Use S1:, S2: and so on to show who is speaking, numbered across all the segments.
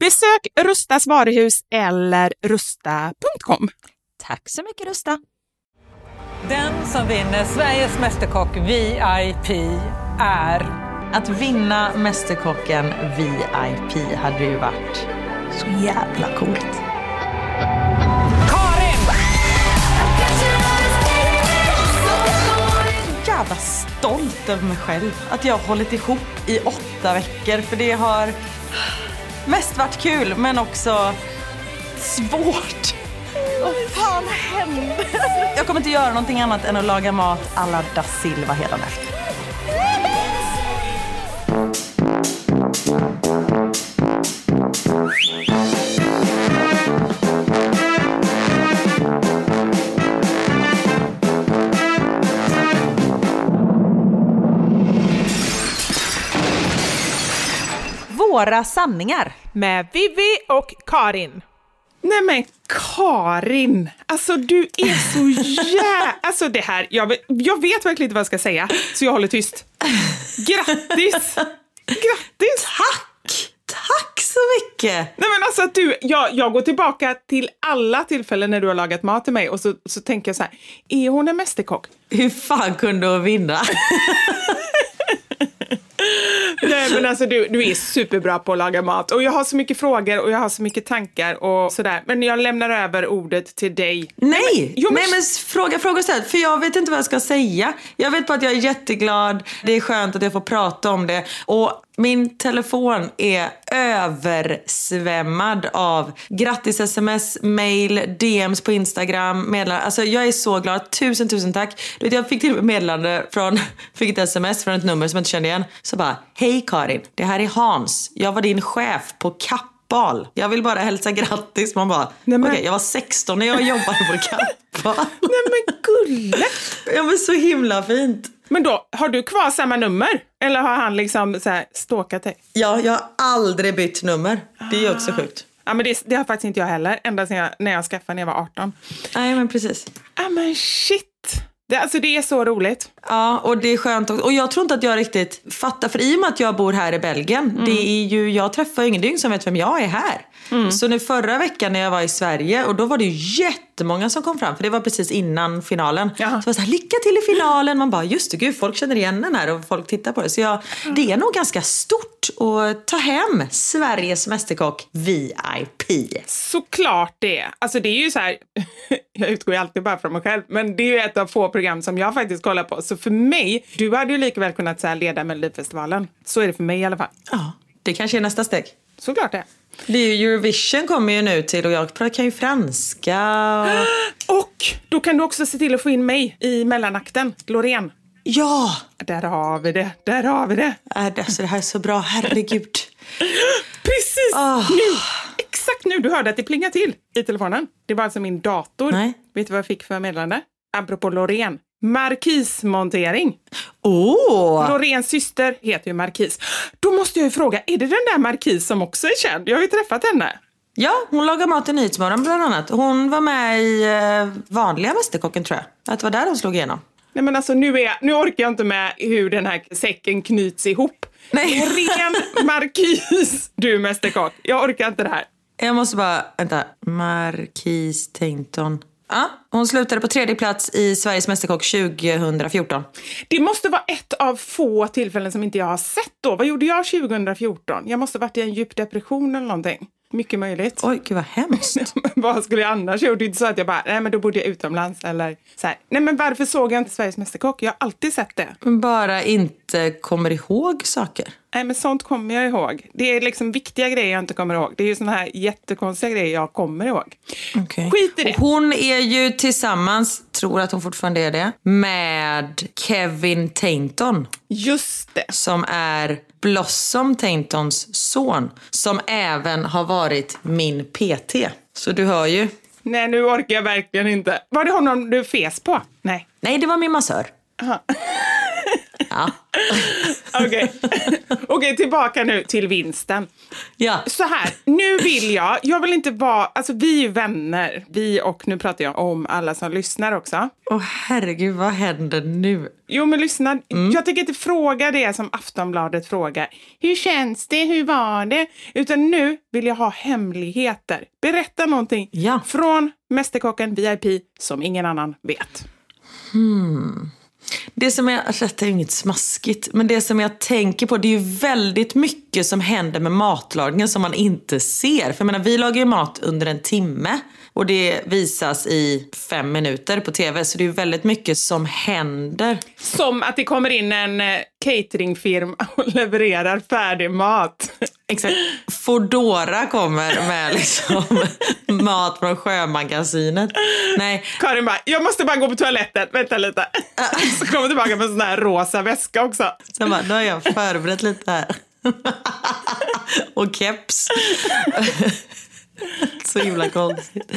S1: Besök Rustas varuhus eller rusta.com.
S2: Tack så mycket Rusta.
S3: Den som vinner Sveriges Mästerkock VIP är...
S2: Att vinna Mästerkocken VIP hade ju varit så jävla coolt.
S3: Karin!
S2: jävla stolt över mig själv. Att jag har hållit ihop i åtta veckor. För det har mest varit kul men också svårt. Vad fan hände? Jag kommer inte göra någonting annat än att laga mat alla da Silva hela nätter. Våra sanningar.
S4: med Vivi och Karin.
S1: Nej men Karin, alltså du är så jä... Alltså det här, jag vet, jag vet verkligen inte vad jag ska säga, så jag håller tyst. Grattis! Grattis!
S2: Tack! Tack så mycket!
S1: Nej men alltså att du, jag, jag går tillbaka till alla tillfällen när du har lagat mat till mig och så, så tänker jag så här, är hon en mästerkock?
S2: Hur fan kunde hon vinna?
S1: Nej men alltså du, du är superbra på att laga mat och jag har så mycket frågor och jag har så mycket tankar och sådär. Men jag lämnar över ordet till dig.
S2: Nej,
S1: Jo, men-
S2: nej men fråga, fråga istället. För jag vet inte vad jag ska säga. Jag vet bara att jag är jätteglad. Det är skönt att jag får prata om det. Och min telefon är översvämmad av grattis-sms, mail, DMs på Instagram, meddelanden. Alltså jag är så glad. Tusen, tusen tack. Du vet, jag fick till och med meddelande från, fick ett sms från ett nummer som jag inte kände igen. Så bara, hej Karin, det här är Hans. Jag var din chef på Kappahl. Jag vill bara hälsa grattis. Man bara,
S1: Nej, men-
S2: okej, jag var 16 när jag jobbade på Kappahl.
S1: Nej men gulle!
S2: ja men så himla fint.
S1: Men då, har du kvar samma nummer? Eller har han liksom så här stalkat dig?
S2: Ja, jag har aldrig bytt nummer. Det är också sjukt.
S1: Ja, men det, det har faktiskt inte jag heller, ända sedan jag, när jag skaffade när jag var 18.
S2: Nej men precis.
S1: Ja men shit! Det, alltså det är så roligt.
S2: Ja, och det är skönt också. Och jag tror inte att jag riktigt fattar, för i och med att jag bor här i Belgien, det är ju, jag träffar ju ingen dygn som vet vem jag är här. Så nu förra veckan när jag var i Sverige, och då var det ju jättemånga som kom fram, för det var precis innan finalen.
S1: Jaha.
S2: Så var så här, lycka till i finalen! Man bara, just det, gud, folk känner igen den här och folk tittar på det. Så jag, det är nog ganska stort att ta hem Sveriges Mästerkock VIP.
S1: Såklart det. Alltså det är ju så här, jag utgår ju alltid bara från mig själv, men det är ju ett av få program som jag faktiskt kollar på. Så för mig, du hade ju lika väl kunnat så här, leda Melodifestivalen. Så är det för mig i alla fall.
S2: Ja, det kanske är nästa steg.
S1: Såklart det.
S2: Det är ju Eurovision kommer ju nu till och jag kan ju franska. Och...
S1: Och då kan du också se till att få in mig i mellanakten, Loreen.
S2: Ja!
S1: Där har vi det, där har vi det.
S2: Äh, det- Alltså, det här är så bra, herregud.
S1: Precis
S2: Ah.
S1: nu! Exakt nu! Du hörde att det plingade till i telefonen. Det var alltså min dator.
S2: Nej.
S1: Vet du vad jag fick för meddelande? Apropå Loreen. Markismontering.
S2: Åh!
S1: Loreens syster heter ju Markis. Då måste jag ju fråga, är det den där Markis som också är känd? Jag har ju träffat henne.
S2: Ja, hon lagar mat i Nyhetsmorgon bland annat. Hon var med i eh, vanliga Mästerkocken tror jag. Att det var där hon slog igenom.
S1: Nej men alltså nu, är nu orkar jag inte med hur den här säcken knyts ihop.
S2: Nej.
S1: Loreen Markis, du mästerkock. Jag orkar inte det här.
S2: Jag måste bara, vänta. Marquis Tainton. Ja, hon slutade på tredje plats i Sveriges Mästerkock 2014.
S1: Det måste vara ett av få tillfällen som inte jag har sett då. Vad gjorde jag 2014? Jag måste ha varit i en djup depression eller någonting. Mycket möjligt.
S2: Oj, gud vad hemskt.
S1: Men vad skulle jag annars gjort? Det är inte så att jag bara, nej men då bodde jag utomlands eller så här. Nej men varför såg jag inte Sveriges Mästerkock? Jag har alltid sett det.
S2: Bara inte kommer ihåg saker.
S1: Nej men sånt kommer jag ihåg. Det är liksom viktiga grejer jag inte kommer ihåg. Det är ju såna här jättekonstiga grejer jag kommer ihåg.
S2: Okay.
S1: Skit i det.
S2: Och hon är ju tillsammans, tror att hon fortfarande är det, med Kevin Tainton.
S1: Just det.
S2: Som är Blossom Taintons son. Som även har varit min PT. Så du hör ju.
S1: Nej nu orkar jag verkligen inte. Var det honom du fes på? Nej.
S2: Nej, det var min massör. Ja.
S1: Okej, Okej, tillbaka nu till vinsten.
S2: ja.
S1: Så här, nu vill jag, jag vill inte vara, alltså vi är vänner, vi och nu pratar jag om alla som lyssnar också.
S2: Åh herregud, vad händer nu?
S1: Jo men lyssna, jag tänker inte fråga det som Aftonbladet frågar. Hur känns det, hur var det? Utan nu vill jag ha hemligheter. Berätta någonting
S2: Ja.
S1: från Mästerkocken VIP som ingen annan vet.
S2: Det som jag, alltså, detta är ju inget smaskigt, men det som jag tänker på, det är ju väldigt mycket som händer med matlagningen som man inte ser. För jag menar, vi lagar ju mat under en timme och det visas i fem minuter på tv. Så det är väldigt mycket som händer.
S1: Som att det kommer in en eh, cateringfirma och levererar färdig mat.
S2: Exakt. Fodora kommer med liksom mat från Sjömagasinet. Nej,
S1: Karin bara, jag måste bara gå på toaletten, vänta lite. Så kommer tillbaka med en sån här rosa väska också.
S2: Sen bara, då har jag förberett lite här. och keps. så himla konstigt.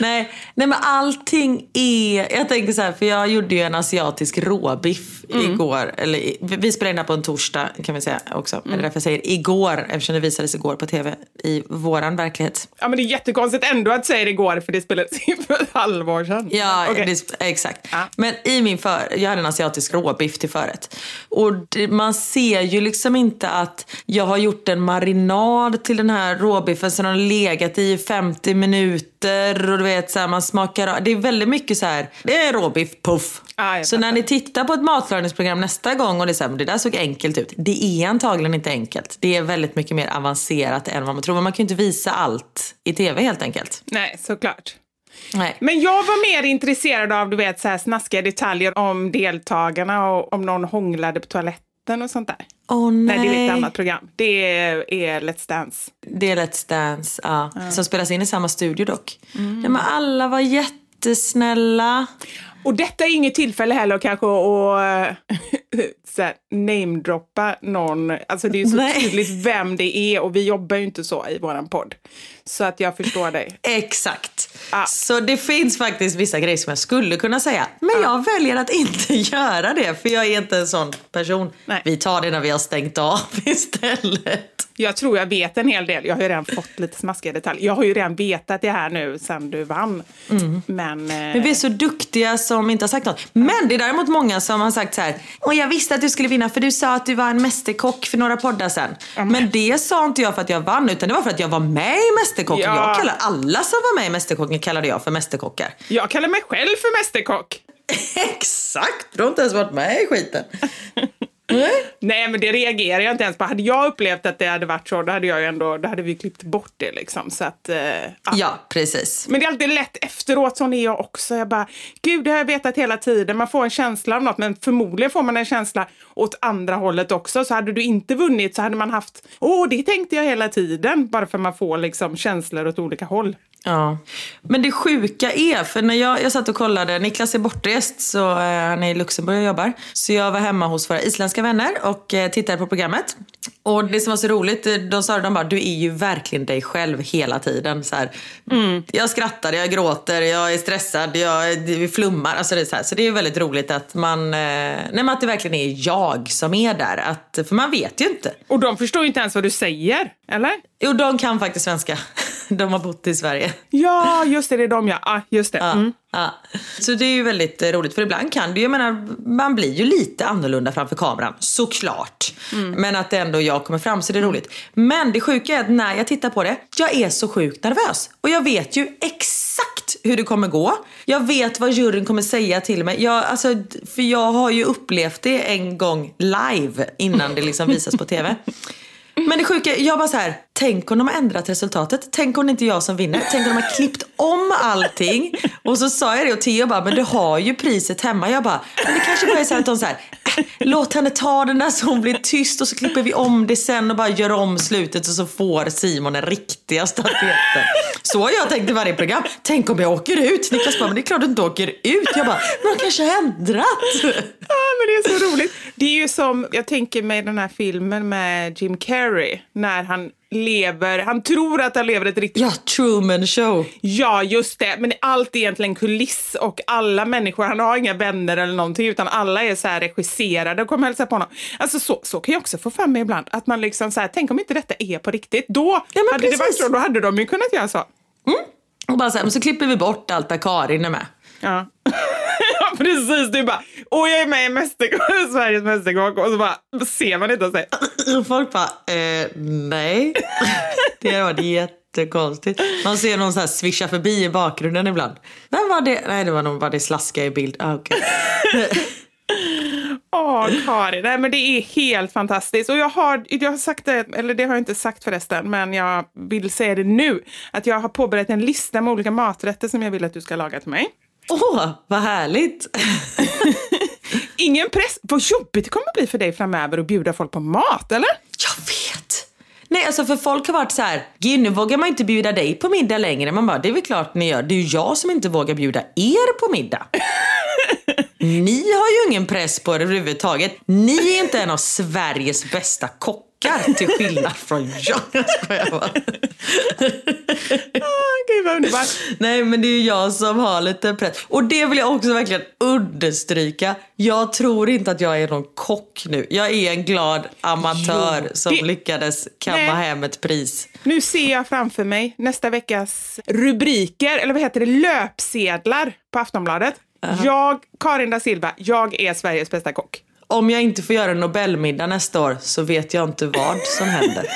S2: Nej, nej men allting är... Jag tänker så här, för jag gjorde ju en asiatisk råbiff igår. Eller, vi spelade in det på en torsdag kan vi säga också. Eller därför jag säger igår, eftersom det visades igår på tv i våran verklighet.
S1: Ja men det är jättekonstigt ändå att säga det igår för det spelades in för ett halvår sedan.
S2: Ja,
S1: Okej.
S2: det, exakt.
S1: Ja.
S2: Men i min för, jag hade en asiatisk råbiff till förrätt. Och det, man ser ju liksom inte att jag har gjort en marinad till den här råbiffen som har legat i 50 minuter och du vet så här, man smakar av- Det är väldigt mycket så här, det är råbiff, puff.
S1: Jag
S2: så när ni tittar på ett matlagningsprogram nästa gång och det är så här, det där såg enkelt ut. Det är antagligen inte enkelt. Det är väldigt mycket mer avancerat än vad man tror. Men man kan ju inte visa allt i tv helt enkelt.
S1: Nej, såklart.
S2: Nej.
S1: Men jag var mer intresserad av du vet, så här snaskiga detaljer om deltagarna och om någon hånglade på toaletten och sånt där.
S2: Åh nej.
S1: Nej, det är ett annat program. Det är, är Let's Dance.
S2: Det är Let's Dance, ja. Som spelas in i samma studio dock. Nej, men alla var jättesnälla.
S1: Och detta är inget tillfälle heller kanske att här, namedroppa någon. Alltså det är ju så
S2: Nej.
S1: tydligt vem det är och vi jobbar ju inte så i våran podd. Så att jag förstår dig.
S2: Exakt.
S1: Ja.
S2: Så det finns faktiskt vissa grejer som jag skulle kunna säga. Men jag väljer att inte göra det. För jag är inte en sån person.
S1: Nej.
S2: Vi tar det när vi har stängt av istället.
S1: Jag tror jag vet en hel del. Jag har ju redan fått lite smaskiga detaljer. Jag har ju redan vetat det här nu sen du vann. Men, eh,
S2: Men vi är så duktiga som inte har sagt något. Men det är däremot många som har sagt så här. Och jag visste att du skulle vinna för du sa att du var en mästerkock för några poddar sen. Men det sa inte jag för att jag vann utan det var för att jag var med i Mästerkocken.
S1: Ja.
S2: Jag kallar alla som var med i Mästerkocken kallade jag för mästerkockar.
S1: jag kallar mig själv för mästerkock.
S2: Exakt! Du har inte ens varit med i skiten.
S1: Nej, men det reagerar jag inte ens på. Hade jag upplevt att det hade varit så, då hade, jag ändå, då hade vi klippt bort det. Liksom. Så att, eh, ja.
S2: Ja, precis.
S1: Men det är alltid lätt efteråt, sån är jag också. Jag bara, gud det har jag vetat hela tiden. Man får en känsla av något, men förmodligen får man en känsla åt andra hållet också. Så hade du inte vunnit så hade man haft, åh det tänkte jag hela tiden. Bara för man får liksom känslor åt olika håll.
S2: Ja. Men det sjuka är, för när jag, jag satt och kollade, Niklas är bortrest, så eh, han är i Luxemburg och jobbar. Så jag var hemma hos våra isländska vänner och eh, tittade på programmet. Och det som var så roligt, eh, de sa de bara, du är ju verkligen dig själv hela tiden. Så här, Jag skrattar, jag gråter, jag är stressad, jag flummar. Alltså det är så, här. så det är väldigt roligt att man, eh, nej, men att det verkligen är jag som är där. Att, för man vet ju inte.
S1: Och de förstår ju inte ens vad du säger, eller?
S2: Jo, de kan faktiskt svenska. De har bott i Sverige.
S1: Ja, just det, det är de ja. Ah, just det. Mm.
S2: ja. Så det är ju väldigt roligt för ibland kan det ju, jag menar, man blir ju lite annorlunda framför kameran, såklart. Men att ändå jag kommer fram så det är roligt. Men det sjuka är att när jag tittar på det, jag är så sjukt nervös. Och jag vet ju exakt hur det kommer gå. Jag vet vad juryn kommer säga till mig. Jag, alltså, för jag har ju upplevt det en gång live innan det liksom visas på tv. Men det sjuka, jag bara så här, tänk om de har ändrat resultatet. Tänk om det inte är jag som vinner. Tänk om de har klippt om allting. Och så sa jag det och Theo bara, men du har ju priset hemma. Jag bara, men det kanske bara är så här att de så här, låt henne ta den där så hon blir tyst och så klipper vi om det sen och bara gör om slutet och så får Simon den riktiga statyetten. Så har jag tänkt i varje program. Tänk om jag åker ut. Niklas bara, men det är klart du inte åker ut. Jag bara, men de kanske har ändrat.
S1: Ja, men det är så roligt. Det är ju som, jag tänker mig den här filmen med Jim Carrey, när han lever, han tror att han lever ett riktigt...
S2: Ja, Truman show.
S1: Ja, just det. Men allt är egentligen kuliss och alla människor, han har inga vänner eller någonting, utan alla är så här regisserade och kommer hälsa på honom. Alltså så, så kan jag också få för mig ibland, att man liksom så här, tänk om inte detta är på riktigt. Då,
S2: men
S1: hade det varit så, då hade de ju kunnat göra så.
S2: Och bara så, här, så klipper vi bort allt där Karin är med.
S1: Ja. ja, precis. Du bara, och jag är med i Mästerkock, Sveriges Mästerkock och så bara ser man inte och säger
S2: Folk bara, eh, nej. det har varit jättekonstigt. Man ser någon så här svischa förbi i bakgrunden ibland. Vem var det? Nej, det var nog bara det slaska i bild. Ah, okay.
S1: Åh, Karin. Nej, men det är helt fantastiskt. Och jag har, jag har sagt det, eller det har jag inte sagt förresten, men jag vill säga det nu. Att jag har påbörjat en lista med olika maträtter som jag vill att du ska laga till mig.
S2: Åh, vad härligt.
S1: Ingen press. Vad jobbigt det kommer bli för dig framöver att bjuda folk på mat, eller?
S2: Jag vet. Nej, alltså för folk har varit så här, "Gud, nu vågar man inte bjuda dig på middag längre. Man bara, det är väl klart ni gör. Det är ju jag som inte vågar bjuda er på middag. Ni har ju ingen press på er överhuvudtaget. Ni är inte en av Sveriges bästa kockar till skillnad från jag. Jag skojar bara.
S1: Ah, Gud vad underbart.
S2: Nej men det är jag som har lite press. Och det vill jag också verkligen understryka. Jag tror inte att jag är någon kock nu. Jag är en glad amatör
S1: Jo,
S2: som
S1: det-
S2: lyckades kamma
S1: Nej.
S2: hem ett pris.
S1: Nu ser jag framför mig nästa veckas rubriker, eller vad heter det, löpsedlar på Aftonbladet. Jag, Karin da Silva, jag är Sveriges bästa kock.
S2: Om jag inte får göra en Nobelmiddag nästa år så vet jag inte vad som händer.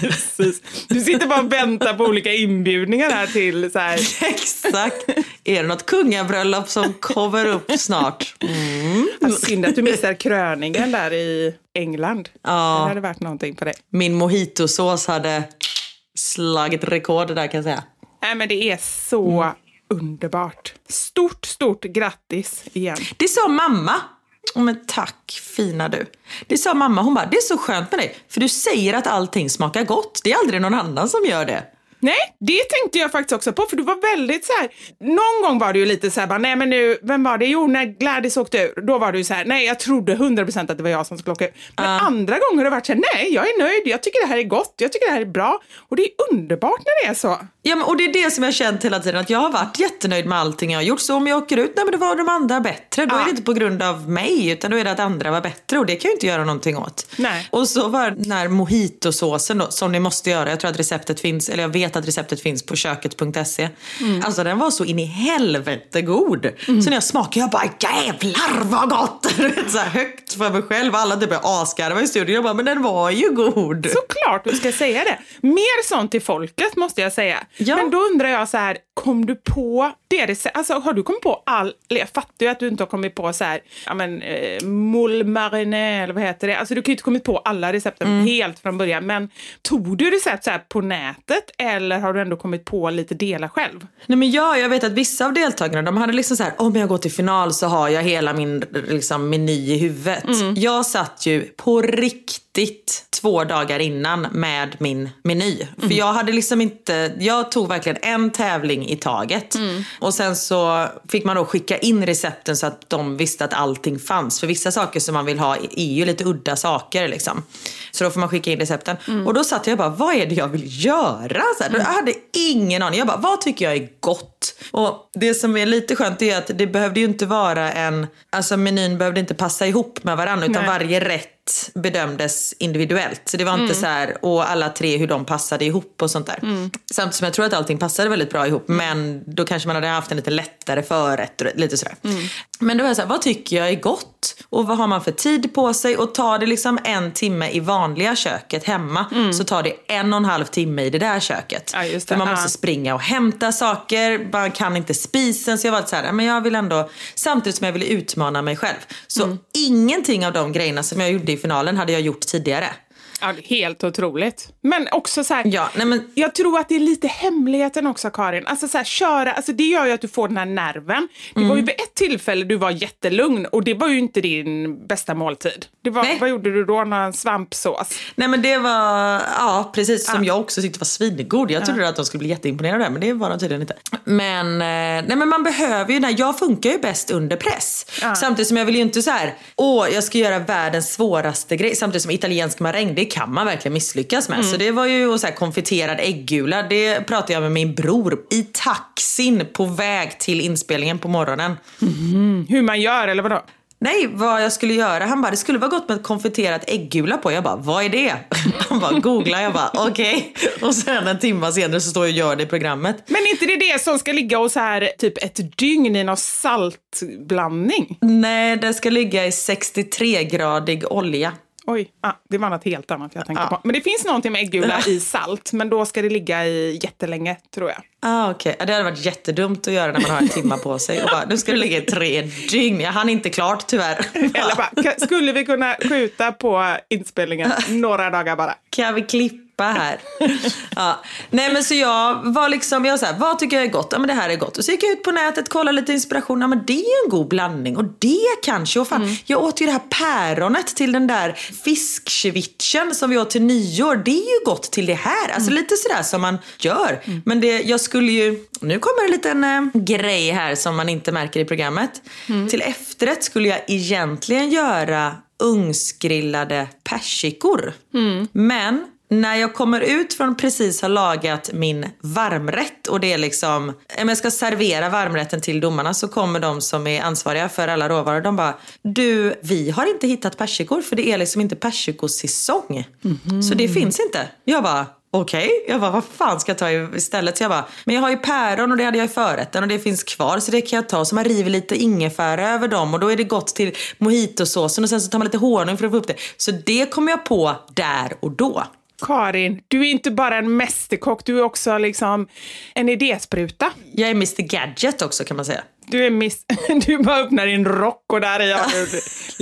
S1: Precis. Du sitter bara och väntar på olika inbjudningar här till så här.
S2: Exakt. Är det något kungabröllop som kommer upp snart? Mm.
S1: Vad synd att du missar kröningen där i England.
S2: Ja.
S1: Det hade varit någonting på dig.
S2: Min mojitosås hade slagit rekord där kan jag säga.
S1: Nej, men det är så underbart. Stort, stort grattis igen.
S2: Det sa mamma. Men tack fina du. Det sa mamma, hon bara, det är så skönt med dig. För du säger att allting smakar gott. Det är aldrig någon annan som gör det.
S1: Nej, det tänkte jag faktiskt också på, för du var väldigt så här. Någon gång var det ju lite så här, bara, nej men nu, vem var det? Jo, när Gladys åkte ur, då var du så här, nej jag trodde 100% att det var jag som skulle åka ur. Men andra gånger har det varit så här, nej jag är nöjd, jag tycker det här är gott, jag tycker det här är bra. Och det är underbart när det är så.
S2: Ja, men, och det är det som jag har känt hela tiden, att jag har varit jättenöjd med allting jag har gjort. Så om jag åker ut, nej men då var de andra bättre. Då
S1: Ja.
S2: är det inte på grund av mig, utan då är det att andra var bättre. Och det kan jag inte göra någonting åt.
S1: Nej.
S2: Och så var den här mojitosåsen då, som ni måste göra. Jag tror att receptet finns, eller jag vet vet att receptet finns på köket.se.
S1: Mm.
S2: Alltså den var så in i helvete god. Så när jag smakade jag bara jävlar vad gott! Så här högt för mig själv. Alla typ asgarva i studion. Jag bara men den var ju god.
S1: Såklart du ska säga det. Mer sånt till folket måste jag säga.
S2: Ja.
S1: Men då undrar jag så här, kom du på det recept- Alltså har du kommit på all... Jag fattar ju att du inte har kommit på så här, ja men, eh, moule eller vad heter det? Alltså du kan ju inte kommit på alla recepten
S2: Mm.
S1: helt från början. Men tog du recept så här på nätet eller har du ändå kommit på lite delar själv?
S2: Nej men ja, jag vet att vissa av deltagarna de hade liksom så här, om jag går till final så har jag hela min liksom, meny i huvudet. Jag satt ju på riktigt två dagar innan med min meny. För jag hade liksom inte, jag tog verkligen en tävling i taget. Och sen så fick man då skicka in recepten så att de visste att allting fanns. För vissa saker som man vill ha är ju lite udda saker liksom. Så då får man skicka in recepten. Och då satt jag bara, vad är det jag vill göra? Så här, Jag hade ingen aning. Jag bara, vad tycker jag är gott? Och det som är lite skönt är att det behövde ju inte vara en, alltså menyn behövde inte passa ihop med varandra utan
S1: Nej.
S2: varje rätt bedömdes individuellt. Så det var inte så här, och alla tre hur de passade ihop och sånt där. Samtidigt som jag tror att allting passade väldigt bra ihop men då kanske man hade haft en lite lättare förrätt och lite sådär. Men då var jag så här, vad tycker jag är gott? Och vad har man för tid på sig? Och tar det liksom en timme i vanliga köket hemma så tar det en och en halv timme i det där köket.
S1: Ja.
S2: För man
S1: Ja.
S2: måste springa och hämta saker, man kan inte spisen. Så jag var så här, men jag vill ändå, samtidigt som jag ville utmana mig själv. Så
S1: Mm.
S2: ingenting av de grejerna som jag gjorde i finalen hade jag gjort tidigare.
S1: Ja, helt otroligt. Men också så här,
S2: Ja, nej men
S1: Jag tror att det är lite hemligheten också Karin. Alltså så här, köra, alltså det gör ju att du får den här nerven. Det var
S2: Mm.
S1: ju vid ett tillfälle du var jättelugn och det var ju inte din bästa måltid. Det var,
S2: Nej.
S1: vad gjorde du då? Någon svampsås?
S2: Nej men det var, ja precis som jag också tyckte var svingod. Jag trodde att de skulle bli jätteimponerade men det var de tydligen inte. Men, eh, nej men man behöver ju, nej, jag funkar ju bäst under press. Samtidigt som jag vill ju inte så här, åh jag ska göra världens svåraste grej. Samtidigt som italiensk maräng, det kan man verkligen misslyckas med. Så det var ju, så här, konfiterad äggula, det pratade jag med min bror i taxin på väg till inspelningen på morgonen.
S1: Hur man gör eller vadå?
S2: Nej, vad jag skulle göra. Han bara, det skulle vara gott med konfiterat äggula på. Jag bara, vad är det? Han bara, googla. Jag bara, okej. Och sen en timme senare så står jag och gör det i programmet.
S1: Men inte det det som ska ligga och så här typ ett dygn i någon saltblandning?
S2: Nej, det ska ligga i 63-gradig olja.
S1: Oj, ah, det var något helt annat jag tänkte på. Men det finns någonting med äggula i salt, men då ska det ligga i jättelänge tror jag.
S2: Ah. Ja, Det hade varit jättedumt att göra när man har en timme på sig. Och bara, nu ska det ligga i tre dygn. Jag hann inte klart tyvärr.
S1: Eller bara, "Ka- skulle vi kunna skjuta på inspelningen några dagar bara?
S2: Kan vi klippa här? ja. Nej men så jag var liksom, jag var så här, vad tycker jag är gott? Ja men det här är gott. Och så gick jag ut på nätet, kollade lite inspiration. Ja men det är ju en god blandning. Och det kanske, och fan, jag åt ju det här päronet till den där fiskcevichen som vi åt till nyår. Det är ju gott till det här. Alltså lite sådär som man gör. Men det, jag skulle ju, nu kommer en liten eh, grej här som man inte märker i programmet. Till efterrätt skulle jag egentligen göra ugnsgrillade persikor. Men när jag kommer ut från precis ha lagat min varmrätt och det är liksom, om jag ska servera varmrätten till domarna så kommer de som är ansvariga för alla råvaror, de bara Du, vi har inte hittat persikor för det är liksom inte persikosäsong. Så det finns inte. Jag bara Okej, jag bara vad fan ska jag ta istället? Så jag bara, men jag har ju päron och det hade jag i förrätten och det finns kvar så det kan jag ta. Så man river lite ingefära över dem och då är det gott till mojitosåsen och sen så tar man lite honung för att få upp det. Så det kom jag på där och då.
S1: Karin, du är inte bara en mästerkock, du är också liksom en idéspruta.
S2: Jag är Mr Gadget också kan man säga.
S1: Du är miss... Du bara öppnar din rock och där är jag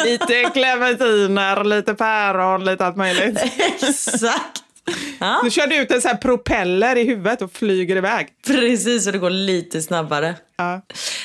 S1: lite clementiner, lite päron, lite allt möjligt.
S2: Exakt! Ja,
S1: Du körde ut en sån här propeller i huvudet och flyger iväg.
S2: precis och det går lite snabbare.
S1: Ja.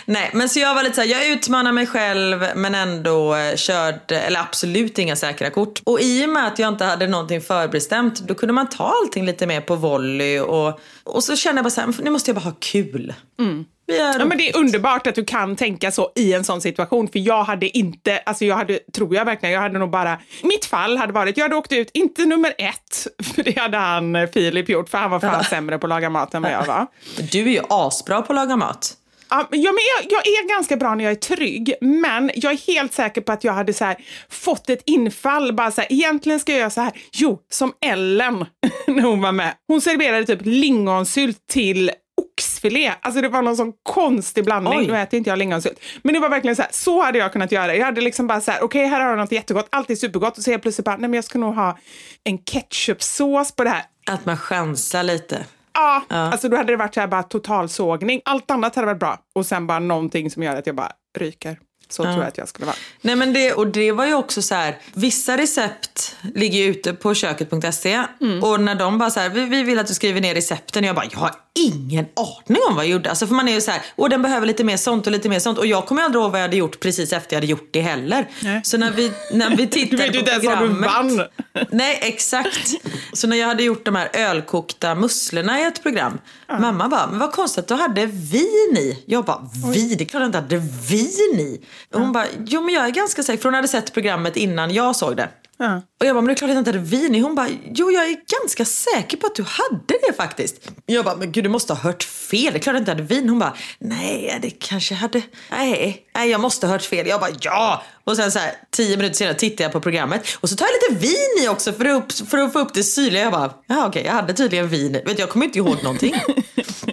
S2: Nej, men så jag var lite så här, jag utmanar mig själv men ändå eh, körde, eller absolut inga säkra kort. Och i och med att jag inte hade någonting förbestämt, då kunde man ta allting lite mer på volley och, och så kände jag bara så här, nu måste jag bara ha kul. Vi gör
S1: Ja, men det är underbart att du kan tänka så i en sån situation. För jag hade inte, alltså jag hade, tror jag verkligen, jag hade nog bara, mitt fall hade varit, jag hade åkt ut, inte nummer ett, för det hade han eh, Filip gjort, för han var fan sämre på att laga mat än vad jag var.
S2: Du är ju asbra på att laga mat.
S1: Ja, men jag, jag är ganska bra när jag är trygg, men jag är helt säker på att jag hade så här, fått ett infall. Bara så här, egentligen ska jag göra så här. Jo, som Ellen när hon var med. Hon serverade typ lingonsylt till oxfilé. Alltså det var någon sån konstig blandning.
S2: Oj.
S1: Nu äter inte jag lingonsylt. Men det var verkligen så här, så hade jag kunnat göra. Jag hade liksom bara så här, okej här har jag något jättegott, allt är supergott. Och så helt plötsligt bara, nej men jag ska nog ha en ketchupsås på det här.
S2: Att man chansar lite.
S1: Ja, alltså då hade det varit så här bara totalsågning. Allt annat hade varit bra. Och sen bara någonting som gör att jag bara ryker. Så tror jag att jag skulle vara.
S2: Nej men det, och det var ju också så här, vissa recept ligger ju ute på köket.se och när de bara så här, vi, vi vill att du skriver ner recepten och jag bara, jag har ingen aning om vad jag gjorde. Alltså för man är ju så här, och den behöver lite mer sånt och lite mer sånt och jag kommer aldrig ihåg vad jag hade gjort precis efter jag hade gjort det heller.
S1: Nej.
S2: Så när vi, när vi tittade
S1: Du vet
S2: på
S1: inte ens vad du
S2: programmet-
S1: vann.
S2: Nej exakt. Så när jag hade gjort de här ölkokta musslorna i ett program, mamma bara, men vad konstigt att du hade vin i. Jag bara, vin? Det är klart jag inte hade vin i. Och hon bara, jo men jag är ganska säker, för hon hade sett programmet innan jag såg det.
S1: Ja.
S2: Och jag bara, men det är klart att jag inte hade vin i. Hon bara, jo jag är ganska säker på att du hade det faktiskt. Jag bara, men gud du måste ha hört fel. Det är klart att jag inte hade vin. Hon bara, nej det kanske hade, nej, nej jag måste ha hört fel. Jag bara, ja. Och sen så här, tio minuter senare tittar jag på programmet och så tar jag lite vin i också för att, upp, för att få upp det syrliga. Jag bara, ja okej jag hade tydligen vin. Vet du, jag kommer inte ihåg någonting.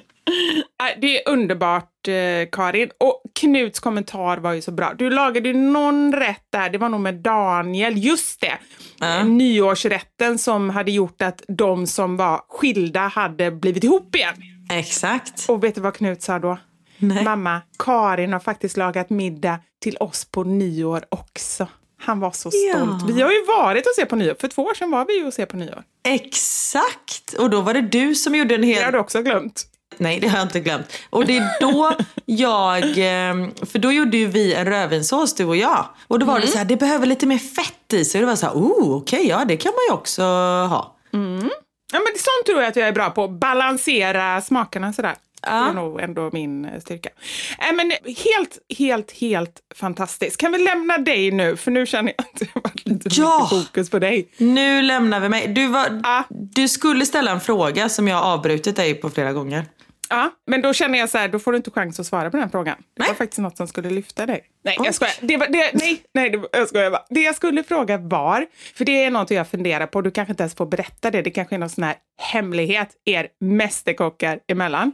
S1: Nej, Det är underbart, eh, Karin. Och Knuts kommentar var ju så bra. Du lagade ju någon rätt där, det var nog med Daniel, just det.
S2: Ja.
S1: Nyårsrätten som hade gjort att de som var skilda hade blivit ihop igen.
S2: Exakt.
S1: Och vet du vad Knut sa då?
S2: Nej.
S1: Mamma, Karin har faktiskt lagat middag till oss på nyår också. Han var så stolt.
S2: Ja.
S1: Vi har ju varit och se på nyår. För två år sedan var vi ju och se på nyår.
S2: Exakt. Och då var det du som gjorde en
S1: Det
S2: hel
S1: har du också glömt.
S2: Nej, det har jag inte glömt. Och det är då jag... eh, För då gjorde ju vi en rödvinssås, du och jag. Och då var det så här, det behöver lite mer fett i sig. Och det var så här, oh, okej, ja det kan man ju också ha.
S1: Ja, men sånt tror jag att jag är bra på. Balansera smakerna sådär.
S2: Ja.
S1: Det är nog ändå min eh, styrka. Äh, men helt, helt, helt fantastiskt. Kan vi lämna dig nu? För nu känner jag att det har varit lite
S2: Ja.
S1: mycket fokus på dig.
S2: Nu lämnar vi mig. Du, var,
S1: Ja.
S2: du skulle ställa en fråga som jag avbrutit dig på flera gånger.
S1: Ja, men då känner jag så här, då får du inte chans att svara på den frågan. Det
S2: Nej.
S1: var faktiskt något som skulle lyfta dig. Nej,
S2: Oj.
S1: jag skojar. Det var, det, nej, nej, det, jag skojar bara. Det jag skulle fråga var, för det är något jag funderar på, du kanske inte ens får berätta det, det kanske är någon sån här hemlighet er mästerkockar emellan.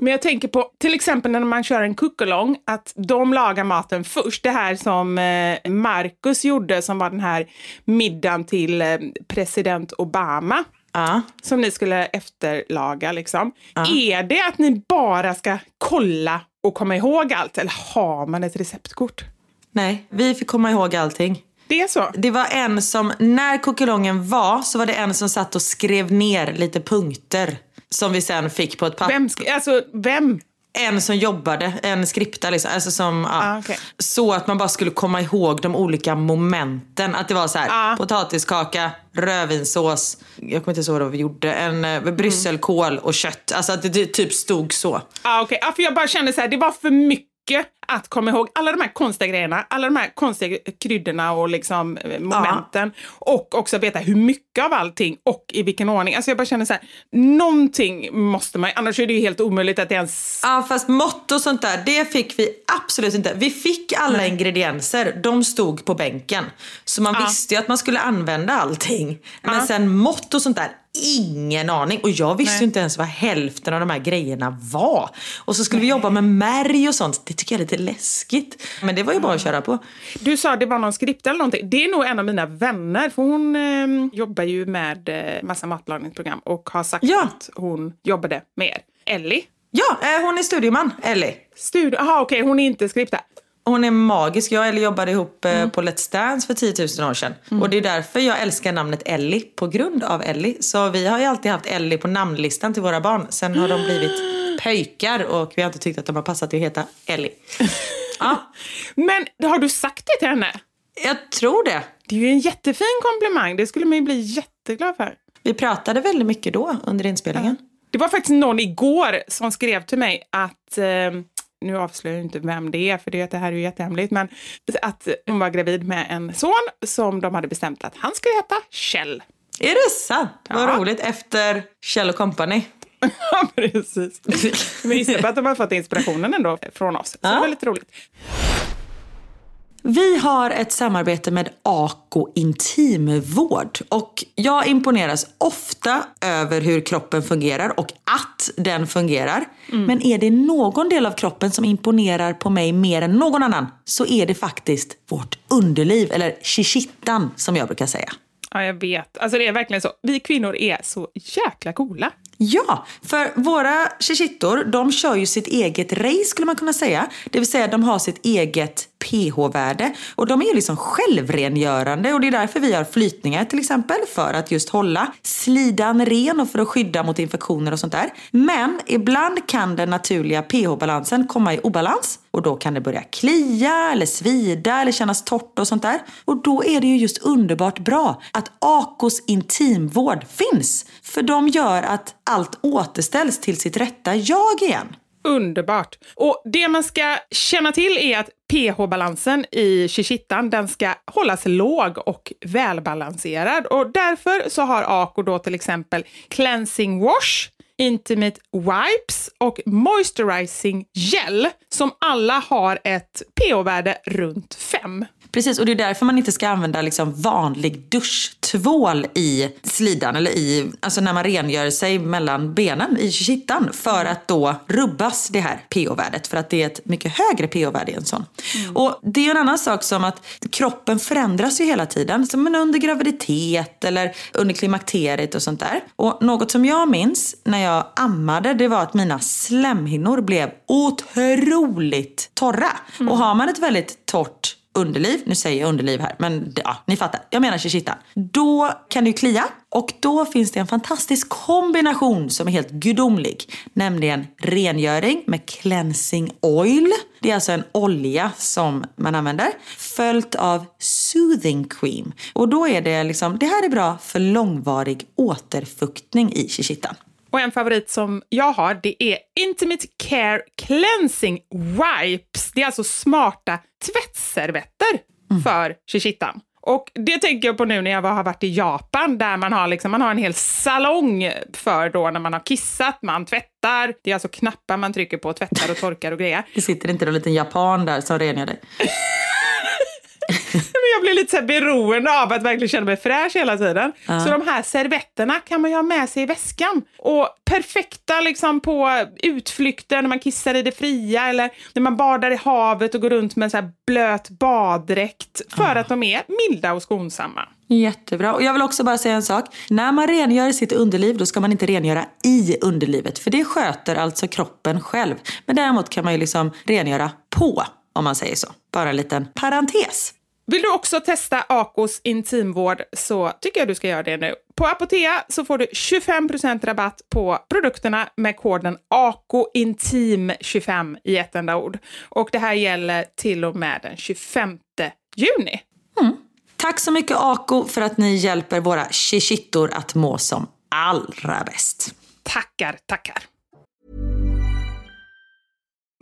S1: Men jag tänker på till exempel när man kör en cookalong, att de lagar maten först. Det här som eh, Marcus gjorde, som var den här middagen till eh, president Obama
S2: Ja.
S1: som ni skulle efterlaga. Liksom. Är det att ni bara ska kolla och komma ihåg allt eller har man ett receptkort?
S2: Nej, vi fick komma ihåg allting.
S1: Det är så?
S2: Det var en som, när kokelongen var, så var det en som satt och skrev ner lite punkter. Som vi sen fick på ett papper.
S1: Vem? Alltså, vem?
S2: En som jobbade, en skripta liksom. Alltså som, ja.
S1: Ah, okej.
S2: Så att man bara skulle komma ihåg de olika momenten. Att det var så här,
S1: Ah.
S2: potatiskaka, rödvinssås, jag kommer inte ihåg vad vi gjorde, en eh, brysselkål och kött. Alltså att det typ stod så.
S1: Ah, okay. ah, för jag bara kände så här, det var för mycket att komma ihåg. Alla de här konstiga grejerna, alla de här konstiga kryddorna och liksom, eh, momenten. Och också veta hur mycket av allting och i vilken ordning. Alltså jag bara känner så här, någonting måste man, annars är det ju helt omöjligt att ens...
S2: Ja fast mått och sånt där, det fick vi absolut inte. Vi fick alla ingredienser, de stod på bänken. Så man
S1: Ja.
S2: visste ju att man skulle använda allting. Men sen mått och sånt där, ingen aning. Och jag visste
S1: Nej.
S2: ju inte ens vad hälften av de här grejerna var. Och så skulle vi jobba med märg och sånt, det tycker jag är lite läskigt. Men det var ju bara att köra på.
S1: Du sa det var någon skript eller någonting. Det är nog en av mina vänner, för hon eh, jobbar ju med eh, massa matlagningsprogram och har sagt
S2: Ja.
S1: att hon jobbade med er. Ellie?
S2: Ja, eh, hon är studieman, Ellie.
S1: Studio, aha okej, hon är inte skripta.
S2: Hon är magisk. Jag och Ellie jobbade ihop eh,
S1: Mm.
S2: på Let's Dance för 10 000 år sedan. Och det är därför jag älskar namnet Ellie, på grund av Ellie. Så vi har ju alltid haft Ellie på namnlistan till våra barn. Sen har de blivit pöjkar och vi har inte tyckt att de har passat att heta Ellie. Ja,
S1: Men har du sagt det till henne?
S2: jag tror det.
S1: Det är ju en jättefin komplimang, det skulle man ju bli jätteglad för.
S2: Vi pratade väldigt mycket då under inspelningen.
S1: Det var faktiskt någon igår som skrev till mig att, eh, nu avslöjar jag inte vem det är för det, det här är ju jättehemligt, men att hon var gravid med en son som de hade bestämt att han skulle heta Kjell.
S2: Är det sant? Vad
S1: Ja.
S2: roligt. Efter Kjell Company.
S1: Ja, precis. Men gissa på att de har fått inspirationen ändå från oss. Så det var lite roligt.
S2: Vi har ett samarbete med Ako Intimvård och jag imponeras ofta över hur kroppen fungerar och att den fungerar. Men är det någon del av kroppen som imponerar på mig mer än någon annan så är det faktiskt vårt underliv, eller shishittan som jag brukar säga.
S1: Ja, jag vet. Alltså det är verkligen så. Vi kvinnor är så jäkla coola.
S2: Ja, för våra shishittor, de kör ju sitt eget race skulle man kunna säga. Det vill säga de har sitt eget pH-värde och de är ju liksom självrengörande och det är därför vi har flytningar till exempel för att just hålla slidan ren och för att skydda mot infektioner och sånt där. Men ibland kan den naturliga pH-balansen komma i obalans och då kan det börja klia eller svida eller kännas torrt och sånt där. Och då är det ju just underbart bra att Akos intimvård finns. För de gör att allt återställs till sitt rätta jag igen.
S1: Underbart. Och det man ska känna till är att pH-balansen i shishittan den ska hållas låg och välbalanserad. Och därför så har Ako då till exempel cleansing wash, intimate wipes och moisturizing gel som alla har ett pH-värde runt 5.
S2: Precis, och det är därför man inte ska använda liksom vanlig duschtvål i slidan eller i, alltså när man rengör sig mellan benen i kittan för att då rubbas det här pH-värdet för att det är ett mycket högre pH-värde i en sån. Och det är en annan sak som att kroppen förändras ju hela tiden, som under graviditet eller under klimakteriet och sånt där. Och något som jag minns när jag ammade det var att mina slemhinnor blev otroligt torra. Och har man ett väldigt torrt underliv, nu säger jag underliv här, men ja, ni fattar, jag menar shishita. Då kan det ju klia och då finns det en fantastisk kombination som är helt gudomlig. Nämligen rengöring med cleansing oil. Det är alltså en olja som man använder. Följt av soothing cream. Och då är det liksom, det här är bra för långvarig återfuktning i shishitan.
S1: Och en favorit som jag har, det är Intimate Care Cleansing Wipes. Det är alltså smarta tvättservetter för shishittan. Och det tänker jag på nu när jag har varit i Japan där man har, liksom, man har en hel salong för då när man har kissat, man tvättar. Det är alltså knappar man trycker på, tvättar och torkar och grejer.
S2: Det sitter inte någon liten japan där som rengör dig.
S1: Men jag blir lite så här beroende av att verkligen känna mig fräsch hela tiden. Så de här servetterna kan man ju ha med sig i väskan. Och perfekta liksom på utflykter när man kissar i det fria eller när man badar i havet och går runt med en så här blöt baddräkt. För att de är milda och skonsamma.
S2: Jättebra. Och jag vill också bara säga en sak. När man rengör sitt underliv då ska man inte rengöra i underlivet. För det sköter alltså kroppen själv. Men däremot kan man ju liksom rengöra på, om man säger så. Bara en liten parentes.
S1: Vill du också testa Akos intimvård så tycker jag du ska göra det nu. På Apotea så får du 25% rabatt på produkterna med koden AKOINTIM25 i ett enda ord. Och det här gäller till och med den 25 juni.
S2: Tack så mycket Ako för att ni hjälper våra shishittor att må som allra bäst.
S1: Tackar, tackar.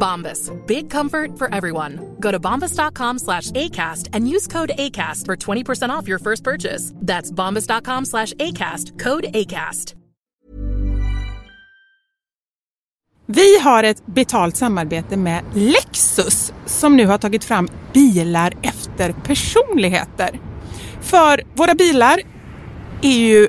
S5: Bombas. Big comfort for everyone. Go to bombas.com slash ACAST and use code ACAST for 20% off your first purchase. That's bombas.com slash ACAST. Code ACAST.
S1: Vi har ett betalt samarbete med Lexus som nu har tagit fram bilar efter personligheter. För våra bilar är ju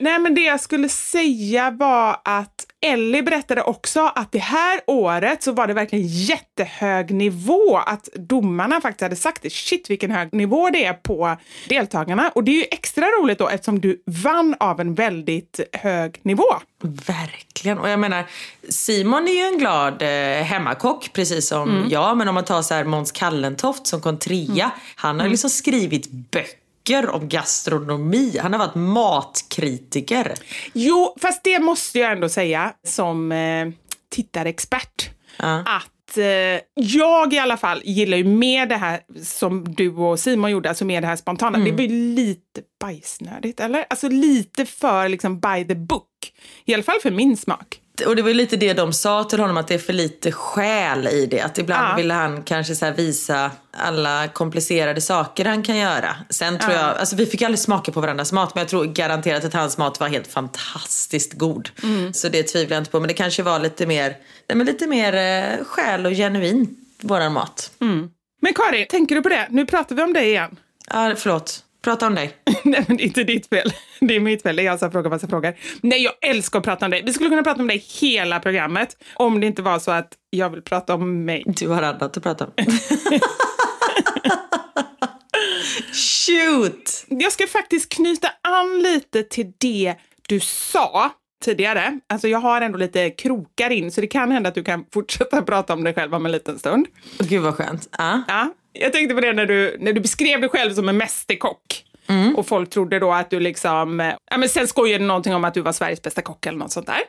S1: Nej, men det jag skulle säga var att Ellie berättade också att det här året så var det verkligen jättehög nivå. Att domarna faktiskt hade sagt det. Shit vilken hög nivå det är på deltagarna. Och det är ju extra roligt då eftersom du vann av en väldigt hög nivå.
S2: Verkligen. Och jag menar, Simon är ju en glad eh, hemmakock precis som
S1: Mm.
S2: jag. Men om man tar så här Måns Kallentoft som kom trea. Han har
S1: Mm.
S2: liksom skrivit böcker om gastronomi. Han har varit matkritiker.
S1: Jo, fast det måste jag ändå säga som eh, tittarexpert.
S2: Ja.
S1: Att eh, jag i alla fall gillar ju mer det här som du och Simon gjorde, alltså mer det här spontana. Det blir lite bajsnödigt, eller? Alltså lite för liksom by the book. I alla fall för min smak.
S2: Och det var lite det de sa till honom, att det är för lite själ i det. Att ibland
S1: Ja.
S2: ville han kanske så visa alla komplicerade saker han kan göra. Sen tror jag, alltså vi fick aldrig smaka på varandras mat, men jag tror garanterat att hans mat var helt fantastiskt god. Så det tvivlar jag inte på. Men det kanske var lite mer, nej, men lite mer eh, själ och genuin, våran mat.
S1: Men Karin, tänker du på det? Nu pratar vi om dig igen.
S2: Ja, förlåt. Prata om dig.
S1: Nej, men det är inte ditt fel. Det är mitt fel. Det är jag som frågar massa frågor. Nej, jag älskar att prata om dig. Vi skulle kunna prata om dig hela programmet om det inte var så att jag vill prata om mig.
S2: Du har annat att prata om. Shoot!
S1: Jag ska faktiskt knyta an lite till det du sa tidigare. Alltså jag har ändå lite krokar in, så det kan hända att du kan fortsätta prata om dig själv om en liten stund.
S2: Gud vad skönt. Ja.
S1: Ja, jag tänkte på det när du, när du beskrev dig själv som en mästerkock. Och folk trodde då att du liksom... eh, Ja, men sen skojade någonting om att du var Sveriges bästa kock eller något sånt där.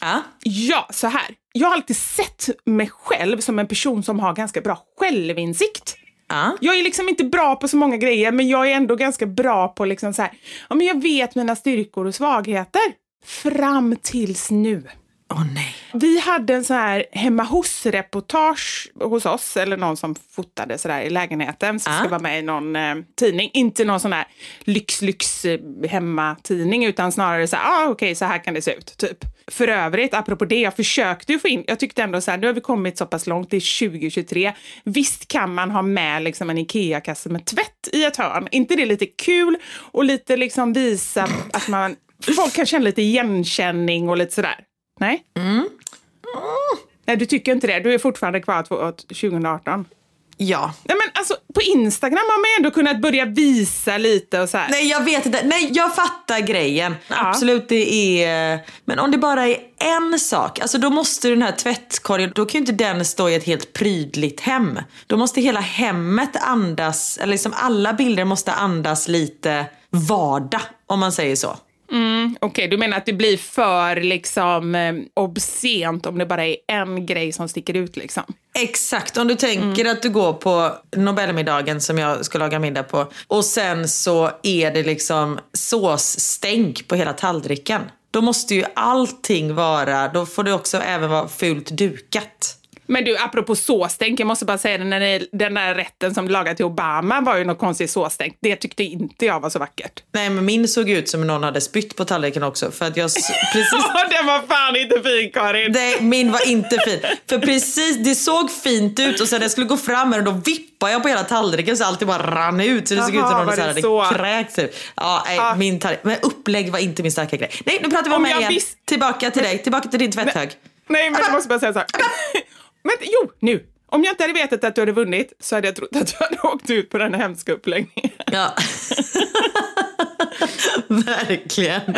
S2: Ja.
S1: Ja, så här. Jag har alltid sett mig själv som en person som har ganska bra självinsikt.
S2: Ja.
S1: Jag är liksom inte bra på så många grejer, men jag är ändå ganska bra på liksom så här, ja men jag vet mina styrkor och svagheter. Fram tills nu.
S2: Åh nej.
S1: Vi hade en sån här hemma hos-reportage hos oss, eller någon som fotade sådär i lägenheten, som
S2: Ah.
S1: ska vara med i någon eh, tidning. Inte någon sån här lyx-lyx eh, utan snarare så här, ah, okej, så här kan det se ut, typ. För övrigt, apropå det, jag försökte ju få in, jag tyckte ändå så här, nu har vi kommit så pass långt, det är 2023. Visst kan man ha med liksom en IKEA-kasse med tvätt i ett hörn? inte det lite kul och lite liksom visa att man, folk kan känna lite igenkänning och lite sådär? Nej? Nej, du tycker inte det. Du är fortfarande kvar på 2018.
S2: Ja.
S1: Nej, men alltså, på Instagram har man ju ändå kunnat börja visa lite och så här.
S2: Nej jag vet inte, nej jag fattar grejen. Absolut det är, men om det bara är en sak, alltså då måste den här tvättkorgen, då kan ju inte den stå i ett helt prydligt hem. Då måste hela hemmet andas, eller liksom alla bilder måste andas lite vardag om man säger så.
S1: Okej, du menar att det blir för liksom eh, obscent om det bara är en grej som sticker ut liksom?
S2: Exakt, om du tänker att du går på Nobelmiddagen som jag ska laga middag på och sen så är det liksom såsstänk på hela tallriken. Då måste ju allting vara, då får det också även vara fult dukat.
S1: Men du, apropå såstänk, jag måste bara säga när det, den där rätten som lagade till Obama var ju något konstigt såstänk. Det tyckte inte jag var så vackert.
S2: Nej men min såg ut som någon hade spytt på tallriken också för att jag precis
S1: den var fan inte fin, Karin!
S2: Nej, min var inte fin. För precis, det såg fint ut och sen när jag skulle gå fram med den då vippade jag på hela tallriken så allt bara rann ut. Så det såg ut
S1: Jaha,
S2: som någon så här
S1: det så?
S2: hade kräkts ut. Ja, nej,
S1: Ah.
S2: min tallrik. Men upplägg var inte min starka grej. Nej, nu pratar vi om,
S1: Om
S2: mig igen. Tillbaka till dig, tillbaka till din tvätthög.
S1: Nej, men jag måste bara säga så här. Men jo, nu. Om jag inte hade vetat att du hade vunnit så hade jag trott att du hade åkt ut på den här hemska uppläggningen.
S2: Ja. Verkligen.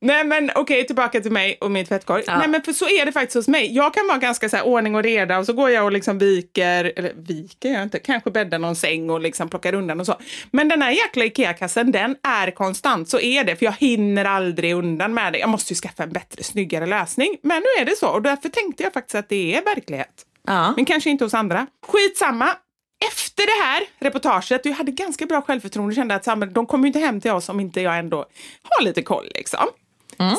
S1: Nej men okej, tillbaka till mig och min tvättkorg.
S2: Ja.
S1: Nej men för så är det faktiskt hos mig. Jag kan vara ganska så här ordning och reda och så går jag och liksom viker, eller viker jag inte, kanske bäddar någon säng och liksom plockar undan och så. Men den här jäkla IKEA-kassen, den är konstant. Så är det, för jag hinner aldrig undan med det. Jag måste ju skaffa en bättre, snyggare lösning. Men nu är det så och därför tänkte jag faktiskt att det är verklighet.
S2: Ja.
S1: Men kanske inte hos andra. Skitsamma. Efter det här reportaget, jag hade ganska bra självförtroende och kände att så här, de kommer inte hem till oss om inte jag ändå har lite koll. Liksom.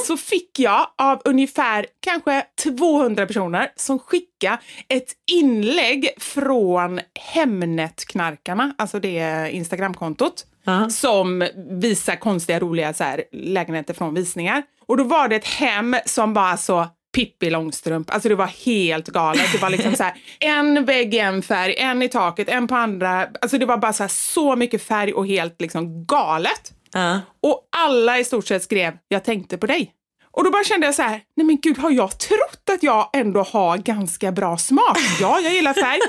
S1: Så fick jag av ungefär kanske 200 personer som skickade ett inlägg från Hemnetknarkarna, alltså det Instagramkontot, som visar konstiga, roliga så här, lägenheter från visningar. Och då var det ett hem som var så Pippi Långstrump. Alltså det var helt galet. Det var liksom så här, en vägg, en färg, en i taket, en på andra. Alltså det var bara så, här, så mycket färg och helt liksom galet.
S2: Ja.
S1: Och alla i stort sett skrev “jag tänkte på dig”. Och då bara kände jag så här, nej men gud, har jag trott att jag ändå har ganska bra smak? Ja, jag gillar färg,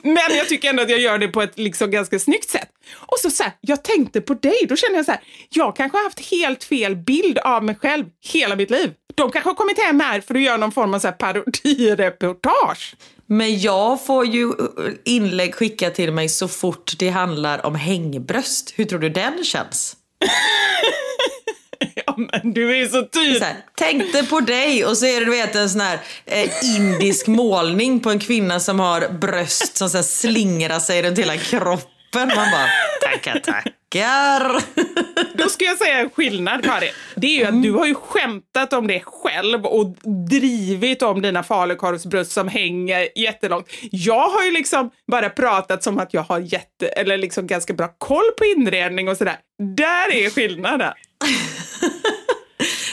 S1: men jag tycker ändå att jag gör det på ett liksom ganska snyggt sätt. Och så, så här, jag tänkte på dig, då kände jag så här, jag kanske har haft helt fel bild av mig själv hela mitt liv. De kanske har kommit hem här för att göra någon form av så här parodireportage.
S2: Men jag får ju inlägg skickat till mig så fort det handlar om hängbröst. Hur tror du den känns?
S1: Ja, men du är så tydlig.
S2: Så här, tänkte på dig och så är det du vet, en sån här eh, indisk målning på en kvinna som har bröst som så här, slingrar sig runt hela kroppen. Man bara tackar tackar.
S1: Då ska jag säga en skillnad, Karin. Det är ju att du har ju skämtat om det själv och drivit om dina falukorvsbröst som hänger jättelångt. Jag har ju liksom bara pratat som att jag har jätte, eller liksom ganska bra koll på inredning och sådär. Där är skillnaden.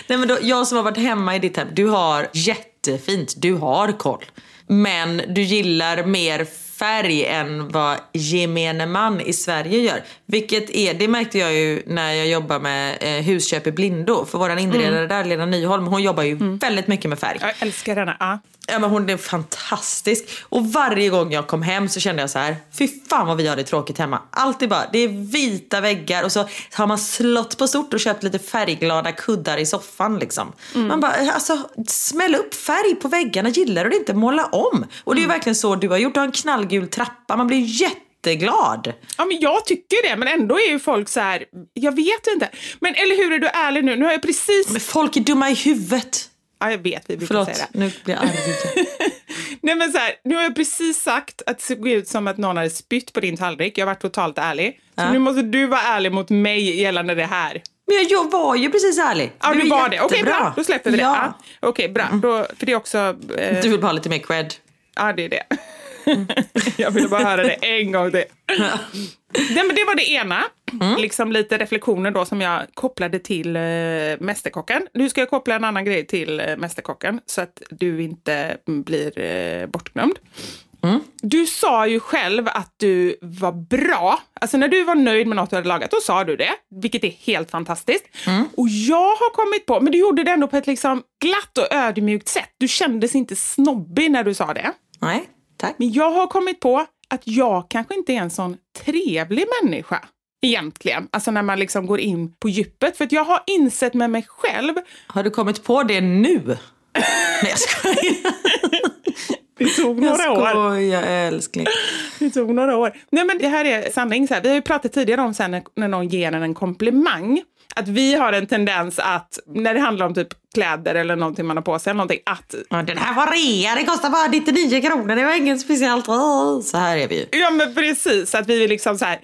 S2: Nej, men då, jag som har varit hemma i ditt hem, du har jättefint, du har koll. Men du gillar mer färg än vad gemene man i Sverige gör. Vilket är, det märkte jag ju när jag jobbade med eh, husköp i blindo. För våran inredare där, Lena Nyholm, hon jobbar ju väldigt mycket med färg.
S1: Jag älskar denna. Ja.
S2: Ja, men hon är fantastisk. Och varje gång jag kom hem så kände jag så här, fy fan vad vi har det tråkigt hemma. Alltid bara, det är vita väggar och så har man slått på stort och köpt lite färgglada kuddar i soffan liksom. Man bara, alltså smäll upp färg på väggarna, gillar du det inte, måla om. Och det är ju verkligen så du har gjort, du har en knallgul trappa, man blir jätteglad.
S1: ja, men jag tycker det, men ändå är ju folk så här, jag vet inte. Men eller hur, är du ärlig nu? Nu har jag precis...
S2: Men folk är dumma i huvudet.
S1: Ja, jag vet, vi brukar
S2: Förlåt,
S1: säga det.
S2: nu blir jag arg.
S1: Nej men så här, nu har jag precis sagt att det såg ut som att någon hade spytt på din tallrik. Jag har varit totalt ärlig. Så
S2: Ja.
S1: nu måste du vara ärlig mot mig gällande det här.
S2: Men jag, var ju precis ärlig.
S1: Ja, du
S2: var
S1: det. Okej,
S2: jättebra.
S1: bra. Då släpper vi det.
S2: Ja.
S1: Ja. Okej, bra. Då, för det är också... Eh,
S2: Du vill bara ha lite mer cred.
S1: Ja, det är det. jag ville bara höra det en gång till. Nej, men det var det ena. Liksom lite reflektioner då som jag kopplade till eh, Mästerkocken. Nu ska jag koppla en annan grej till eh, Mästerkocken så att du inte mm, blir eh, bortglömd. Du sa ju själv att du var bra. Alltså när du var nöjd med något du hade lagat, då sa du det. Vilket är helt fantastiskt. Och jag har kommit på, men du gjorde det ändå på ett liksom glatt och ödmjukt sätt. Du kändes inte snobbig när du sa det.
S2: Nej, tack.
S1: Men jag har kommit på att jag kanske inte är en sån trevlig människa. Egentligen. Alltså när man liksom går in på djupet. För att jag har insett med mig själv,
S2: Har du kommit på det nu? Nej jag skojar.
S1: det tog
S2: Jag
S1: några år.
S2: skojar älskling.
S1: Det tog några år. Nej men det här är sanning. Så här, vi har ju pratat tidigare om sen när, när någon ger en en komplimang. Att vi har en tendens att, när det handlar om typ kläder eller någonting man har på sig, eller någonting, att
S2: Ja, den här var rea, det kostar bara 99 kronor, det var inget speciellt. Så här är vi.
S1: Ja men precis, att vi vill liksom så här.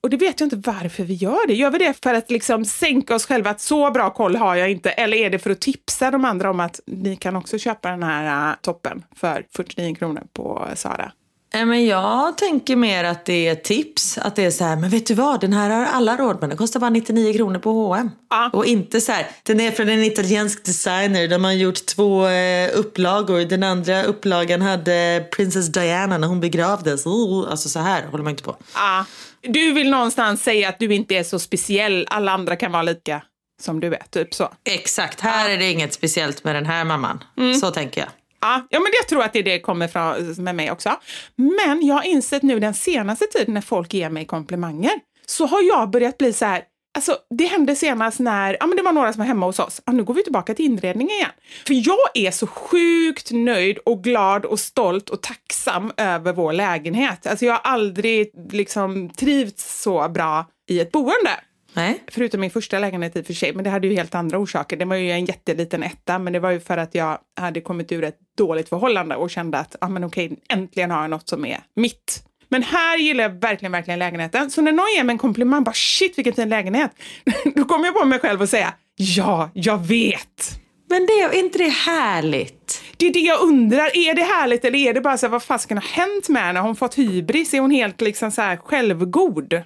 S1: Och det vet jag inte varför vi gör det. Gör vi det för att liksom sänka oss själva, att så bra koll har jag inte? Eller är det för att tipsa de andra om att ni kan också köpa den här äh, toppen för 49 kronor på Sara?
S2: Eh, Men jag tänker mer att det är tips. Att det är så här, men vet du vad, den här har alla råd med. Den kostar bara 99 kronor på H&M.
S1: Ja.
S2: Och inte så här, den är från en italiensk designer. De har gjort två eh, upplagor. Den andra upplagan hade Princess Diana när hon begravdes. Oh, alltså så här håller man inte på.
S1: Ja. Du vill någonstans säga att du inte är så speciell, alla andra kan vara lika som du är, typ så.
S2: Exakt, här är det inget speciellt med den här mamman. Så tänker jag.
S1: Ja, ja, men jag tror att det, är det kommer från med mig också. Men jag har insett nu den senaste tiden när folk ger mig komplimanger så har jag börjat bli så här, alltså det hände senast när, ja men det var några som var hemma hos oss, ja, nu går vi tillbaka till inredningen igen. För jag är så sjukt nöjd och glad och stolt och tacksam över vår lägenhet. Alltså jag har aldrig liksom trivts så bra i ett boende.
S2: Nej.
S1: Förutom min första lägenhet i och för sig, men det hade ju helt andra orsaker. Det var ju en jätteliten etta, men det var ju för att jag hade kommit ur ett dåligt förhållande och kände att ah, men okej, äntligen har jag något som är mitt. Men här gillar jag verkligen, verkligen lägenheten. Så när någon ger mig en komplimang, bara shit vilken fin lägenhet, då kommer jag på mig själv och säga ja, jag vet.
S2: Men det, är inte det härligt?
S1: Det är det jag undrar, är det härligt eller är det bara så här, vad fasken har hänt med henne? Har hon fått hybris? Är hon helt liksom så här självgod?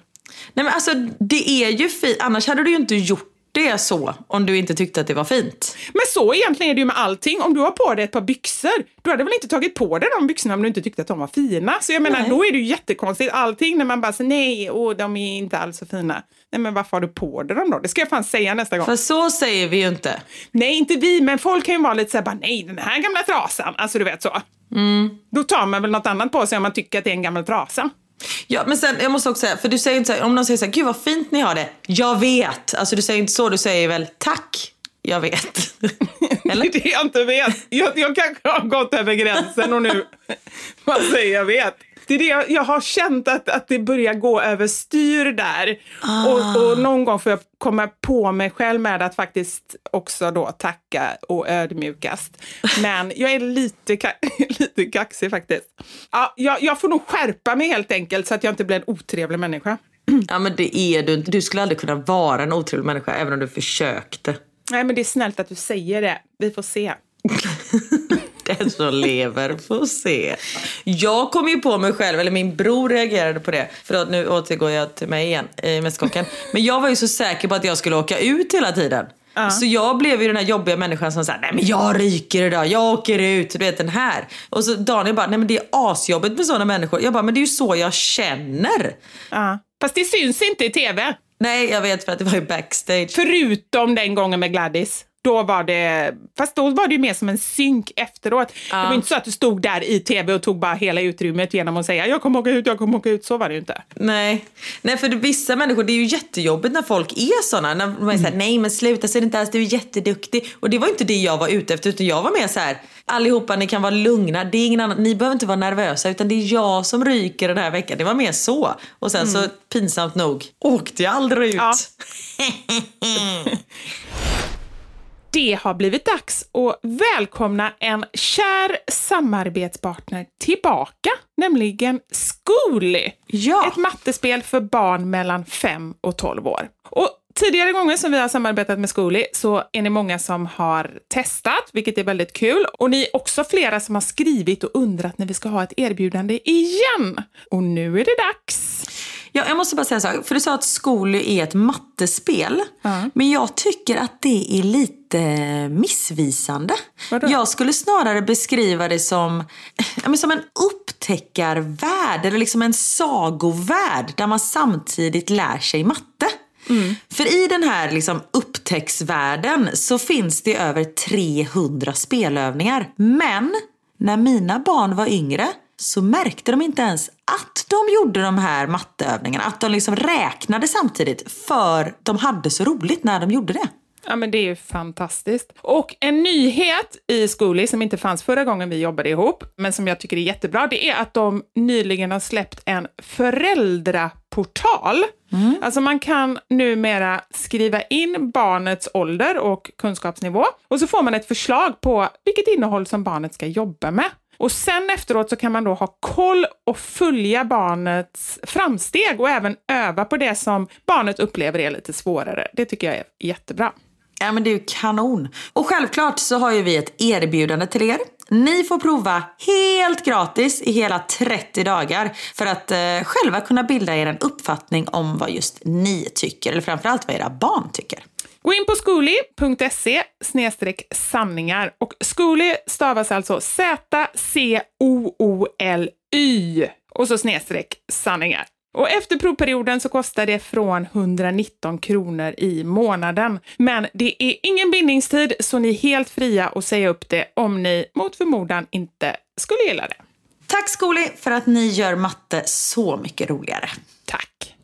S2: Nej men alltså det är ju fint, annars hade du ju inte gjort Det är så, om du inte tyckte att det var fint.
S1: Men så egentligen är det ju med allting. Om du har på dig ett par byxor, du hade väl inte tagit på dig de byxorna om du inte tyckte att de var fina? Så jag menar,
S2: Nej.
S1: då är det ju jättekonstigt. Allting när man bara säger nej, åh, de är inte alls så fina. Nej, men varför har du på dig dem då? Det ska jag fan säga nästa gång.
S2: För så säger vi ju inte.
S1: Nej, inte vi, men folk kan ju vara lite såhär, bara, nej, den här gamla trasan. Alltså, du vet så. Då tar man väl något annat på sig om man tycker att det är en gammal trasa.
S2: Ja, men sen, jag måste också säga, för du säger inte så här, om någon säger så här, gud vad fint ni har det. Jag vet. Alltså du säger inte så, du säger väl tack. Jag vet. Eller?
S1: Det är det jag inte vet. Jag, jag kanske har gått över gränsen och nu vad säger jag vet. Det är det jag, jag har känt att, att det börjar gå över styr där. Och, och någon gång får jag komma på mig själv med att faktiskt också då tacka och ödmjukast. Men jag är lite, ka- lite kaxig faktiskt. Ja, jag, jag får nog skärpa mig helt enkelt så att jag inte blir en otrevlig människa.
S2: Ja men det är du. Du skulle aldrig kunna vara en otrevlig människa även om du försökte.
S1: Nej men det är snällt att du säger det. Vi får se.
S2: Den som lever får se. Jag kom ju på mig själv, eller min bror reagerade på det. Förlåt, nu återgår jag till mig igen i Mästerkocken. Men jag var ju så säker på att jag skulle åka ut hela tiden. Så jag blev ju den här jobbiga människan som sa nej men jag ryker idag, jag åker ut, du vet den här. Och så Daniel bara, nej men det är asjobbigt med sådana människor. Jag bara, men det är ju så jag känner.
S1: Ja. Fast det syns inte i tv.
S2: Nej jag vet för att det var ju backstage.
S1: Förutom den gången med Gladys. Då var det, fast då var det ju mer som en synk efteråt. Det var inte så att du stod där i tv och tog bara hela utrymmet genom att säga jag kommer åka ut, jag kommer åka ut. Så var det ju inte.
S2: Nej. nej, för vissa människor, det är ju jättejobbigt när folk är såna. När man är såhär, nej men sluta så är det inte alls, du är jätteduktig. Och det var inte det jag var ute efter, utan jag var mer så här: allihopa ni kan vara lugna, det är ingen annan, ni behöver inte vara nervösa, utan det är jag som ryker den här veckan. Det var mer så. Och sen så, pinsamt nog, åkte jag aldrig ut.
S1: Ja. Det har blivit dags att välkomna en kär samarbetspartner tillbaka, nämligen Zcooly.
S2: Ja.
S1: Ett mattespel för barn mellan 5 och 12 år. Och Tidigare gånger som vi har samarbetat med Zcooly så är ni många som har testat, vilket är väldigt kul. Och ni är också flera som har skrivit och undrat när vi ska ha ett erbjudande igen. Och nu är det dags.
S2: Ja, jag måste bara säga en sak. För du sa att Zcooly är ett mattespel. Men jag tycker att det är lite missvisande.
S1: Vadå?
S2: Jag skulle snarare beskriva det som, ja, men som en upptäckarvärld. Eller liksom en sagovärld där man samtidigt lär sig matte. För i den här liksom upptäcktsvärlden så finns det över 300 spelövningar. Men när mina barn var yngre så märkte de inte ens att de gjorde de här matteövningarna. Att de liksom räknade samtidigt för de hade så roligt när de gjorde det.
S1: Ja, men det är ju fantastiskt. Och en nyhet i Zcooly som inte fanns förra gången vi jobbade ihop, men som jag tycker är jättebra, det är att de nyligen har släppt en föräldraportal. Alltså man kan numera skriva in barnets ålder och kunskapsnivå och så får man ett förslag på vilket innehåll som barnet ska jobba med. Och sen efteråt så kan man då ha koll och följa barnets framsteg och även öva på det som barnet upplever är lite svårare. Det tycker jag är jättebra.
S2: Ja men det är ju kanon. Och självklart så har ju vi ett erbjudande till er. Ni får prova helt gratis i hela 30 dagar för att eh, själva kunna bilda er en uppfattning om vad just ni tycker, eller framförallt vad era barn tycker.
S1: Gå in på skoli.se sanningar och skoli stavas alltså Z-C-O-O-L-Y och så snedstreck sanningar. Och efter provperioden så kostar det från 119 kronor i månaden. Men det är ingen bindningstid så ni är helt fria att säga upp det om ni mot förmodan inte skulle gilla det.
S2: Tack Skoli för att ni gör matte så mycket roligare.
S1: Tack!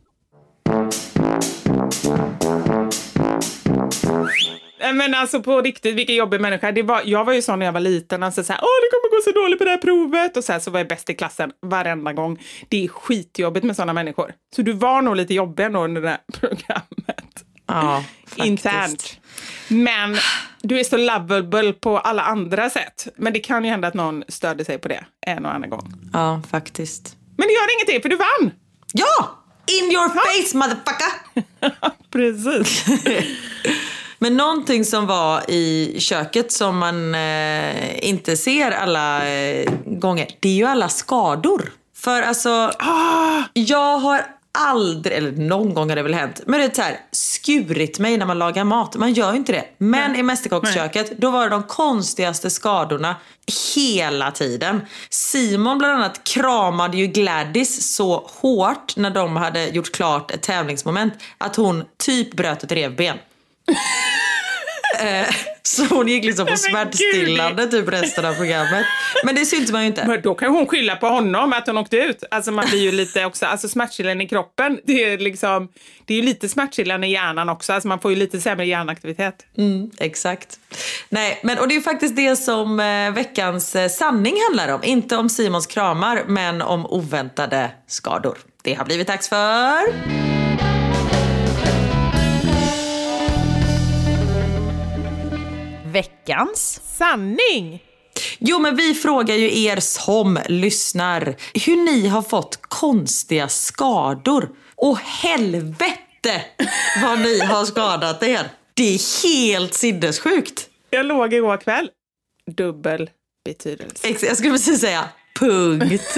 S1: Nej, Men alltså på riktigt, vilken jobbig människa. Det var, jag var ju sån när jag var liten. Alltså så här, Åh, det kommer gå så dåligt på det här provet. Och så, här, så var jag bäst i klassen varenda gång. Det är skitjobbigt med såna människor. Så du var nog lite jobbig ändå under det här programmet.
S2: Ja, faktiskt.
S1: Internt. Men du är så lovable på alla andra sätt. Men det kan ju hända att någon störde sig på det en och annan gång.
S2: Ja, faktiskt.
S1: Men det gör ingenting, för du vann!
S2: Ja! In your face motherfucker!
S1: Precis.
S2: Men någonting som var i köket som man eh, inte ser alla eh, gånger, det är ju alla skador. För alltså, jag har aldrig, eller någon gång har det väl hänt, men det är så här, skurit mig när man lagar mat. Man gör ju inte det. Men i Mästerkocksköket, då var det de konstigaste skadorna hela tiden. Simon bland annat kramade ju Gladys så hårt när de hade gjort klart ett tävlingsmoment att hon typ bröt ett revben. Eh, Så hon gick liksom på smärtstillande typ resten av programmet. Men det syntes man ju inte.
S1: Men då kan hon skylla på honom att hon åkte ut. Alltså man blir ju lite också, alltså smärtstillande i kroppen, det är liksom, det är ju lite smärtstillande i hjärnan också. Alltså man får ju lite sämre hjärnaktivitet.
S2: Mm, exakt. Nej, men och det är faktiskt det som eh, veckans eh, sanning handlar om. Inte om Simons kramar, men om oväntade skador. Det har blivit dags för...
S6: Veckans
S1: Sanning!
S2: Jo, men vi frågar ju er som lyssnar hur ni har fått konstiga skador. Och helvete vad ni har skadat er. Det är helt sinnessjukt.
S1: Jag låg igår kväll. Dubbel betydelse.
S2: Ex- Jag skulle precis säga punkt.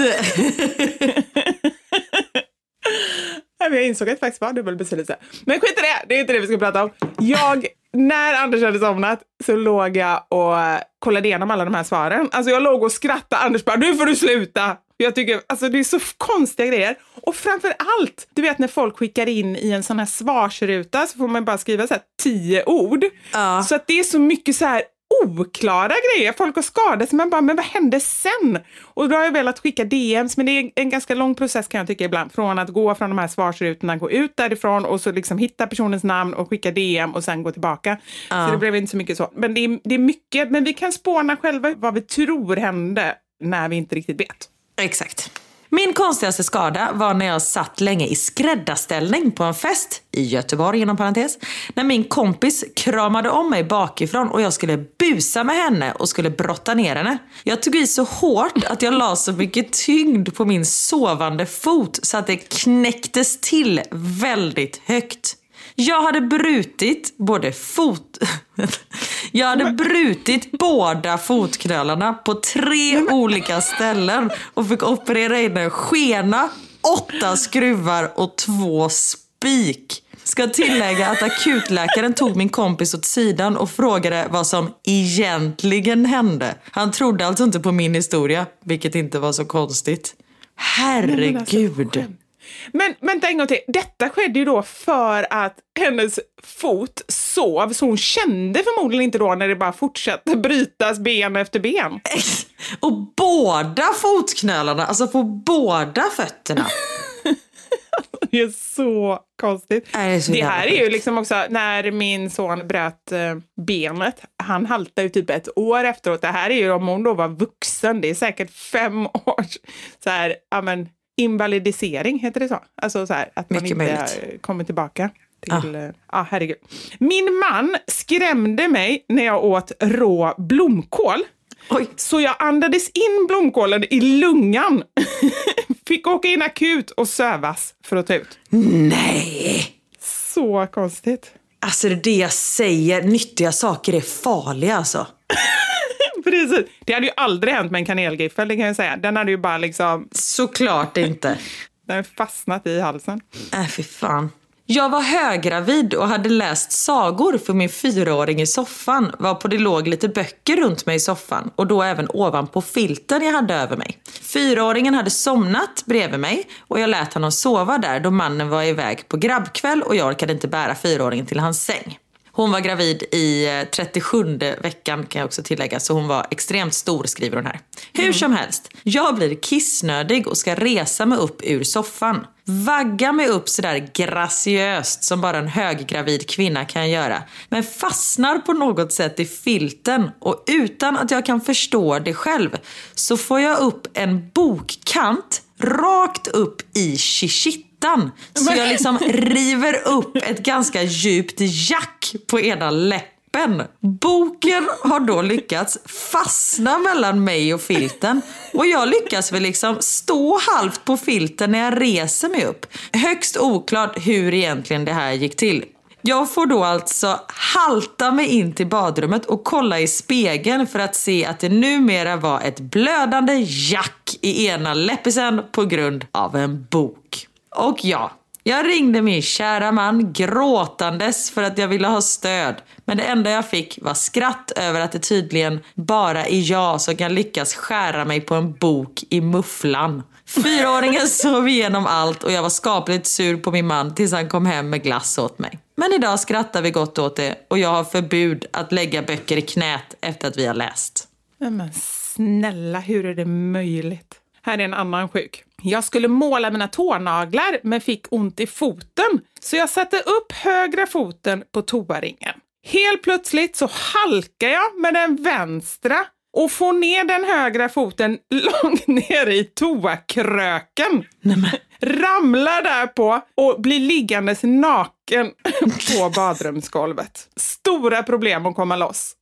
S1: Jag insåg att det faktiskt var dubbel betydelse. Men skit i det, det är inte det vi ska prata om. Jag, när Anders hade somnat så låg jag och kollade igenom alla de här svaren. Alltså jag låg och skrattade. Anders bara, nu får du sluta. Jag tycker, alltså det är så konstiga grejer. Och framför allt, du vet när folk skickar in i en sån här svarsruta så får man bara skriva så här tio ord.
S2: Ja.
S1: Så att det är så mycket så här oklara grejer. Folk har skadats, men bara, men vad hände sen? Och då har jag velat skicka DMs, men det är en ganska lång process kan jag tycka ibland. Från att gå från de här svarsrutorna, gå ut därifrån och så liksom hitta personens namn och skicka DM och sen gå tillbaka. Så det blev inte så mycket så. Men det är, det är mycket, men vi kan spåna själva vad vi tror hände när vi inte riktigt vet.
S2: Exakt. Min konstigaste skada var när jag satt länge i skräddarställning på en fest i Göteborg inom parentes. När min kompis kramade om mig bakifrån och jag skulle busa med henne och skulle brotta ner henne. Jag tog i så hårt att jag la så mycket tyngd på min sovande fot så att det knäcktes till väldigt högt. Jag hade brutit både fot... Jag hade brutit båda fotknölarna på tre olika ställen och fick operera in en skena, åtta skruvar och två spik. Ska tillägga att akutläkaren tog min kompis åt sidan och frågade vad som egentligen hände. Han trodde alltså inte på min historia, vilket inte var så konstigt. Herregud.
S1: Men vänta en gång till. Detta skedde ju då för att hennes fot sov, så hon kände förmodligen inte då när det bara fortsatte brytas ben efter ben.
S2: Och båda fotknölarna, alltså på båda fötterna.
S1: Det är så konstigt.
S2: Det är så
S1: det här är ju liksom också när min son bröt eh, benet. Han haltade ju typ ett år efteråt. Det här är ju om hon då var vuxen. Det är säkert fem års så här, ja, men, invalidisering, heter det så? Alltså så här, att man
S2: Mycket
S1: inte
S2: möjligt.
S1: eh, kommer tillbaka. Till, ja. ah, herregud. Min man skrämde mig när jag åt rå blomkål.
S2: Oj.
S1: Så jag andades in blomkålen i lungan. Fick åka in akut och sövas för att ta ut.
S2: Nej!
S1: Så konstigt.
S2: Alltså det är det jag säger, nyttiga saker är farliga alltså.
S1: Precis. Det hade ju aldrig hänt med en kanelgiffel, det kan jag säga. Den hade ju bara liksom
S2: Såklart inte.
S1: den hade fastnat i halsen.
S2: Äh, fy fan. Jag var höggravid och hade läst sagor för min fyraåring i soffan varpå det låg lite böcker runt mig i soffan och då även ovanpå filten jag hade över mig. Fyraåringen hade somnat bredvid mig och jag lät honom sova där då mannen var iväg på grabbkväll och jag orkade inte bära fyraåringen till hans säng. Hon var gravid i eh, 37 veckan kan jag också tillägga, så hon var extremt stor skriver hon här. Hur som helst, jag blir kissnödig och ska resa mig upp ur soffan. Vagga mig upp sådär graciöst som bara en höggravid kvinna kan göra. Men fastnar på något sätt i filten och utan att jag kan förstå det själv så får jag upp en bokkant rakt upp i shishittan. Så jag liksom river upp ett ganska djupt jack på ena läppen. Boken har då lyckats fastna mellan mig och filten och jag lyckas väl liksom stå halvt på filten när jag reser mig upp. Högst oklart hur egentligen det här gick till. Jag får då alltså halta mig in till badrummet och kolla i spegeln för att se att det numera var ett blödande jack i ena läppisen på grund av en bok. Och ja, Jag ringde min kära man gråtandes för att jag ville ha stöd. Men det enda jag fick var skratt över att det tydligen bara är jag som kan lyckas skära mig på en bok i mufflan. Fyraåringen sov igenom allt och jag var skapligt sur på min man tills han kom hem med glass åt mig. Men idag skrattar vi gott åt det och jag har förbud att lägga böcker i knät efter att vi har läst.
S1: Men snälla, hur är det möjligt? Här är en annan sjuk. Jag skulle måla mina tånaglar men fick ont i foten så jag satte upp högra foten på toaringen. Helt plötsligt så halkar jag med den vänstra och får ner den högra foten långt ner i toakröken. Ramlar därpå och blir liggandes naken på badrumsgolvet. Stora problem att komma loss.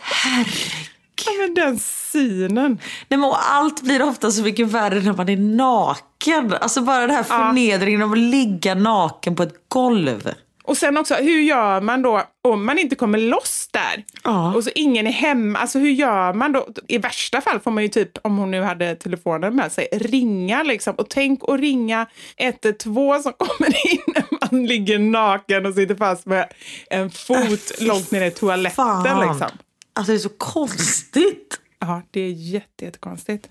S2: Herregud.
S1: Ja, men den synen.
S2: Nej, men allt blir ofta så mycket värre när man är naken. Alltså bara den här förnedringen av att ligga naken på ett golv.
S1: Och sen också, hur gör man då om man inte kommer loss där?
S2: Ja.
S1: Och så ingen är hemma. Alltså hur gör man då? I värsta fall får man ju typ, om hon nu hade telefonen med sig, ringa liksom. Och tänk att ringa 112 som kommer in när man ligger naken och sitter fast med en fot långt ner i toaletten
S2: fan.
S1: liksom.
S2: Alltså det är så konstigt.
S1: Ja, det är jätte, jättekonstigt.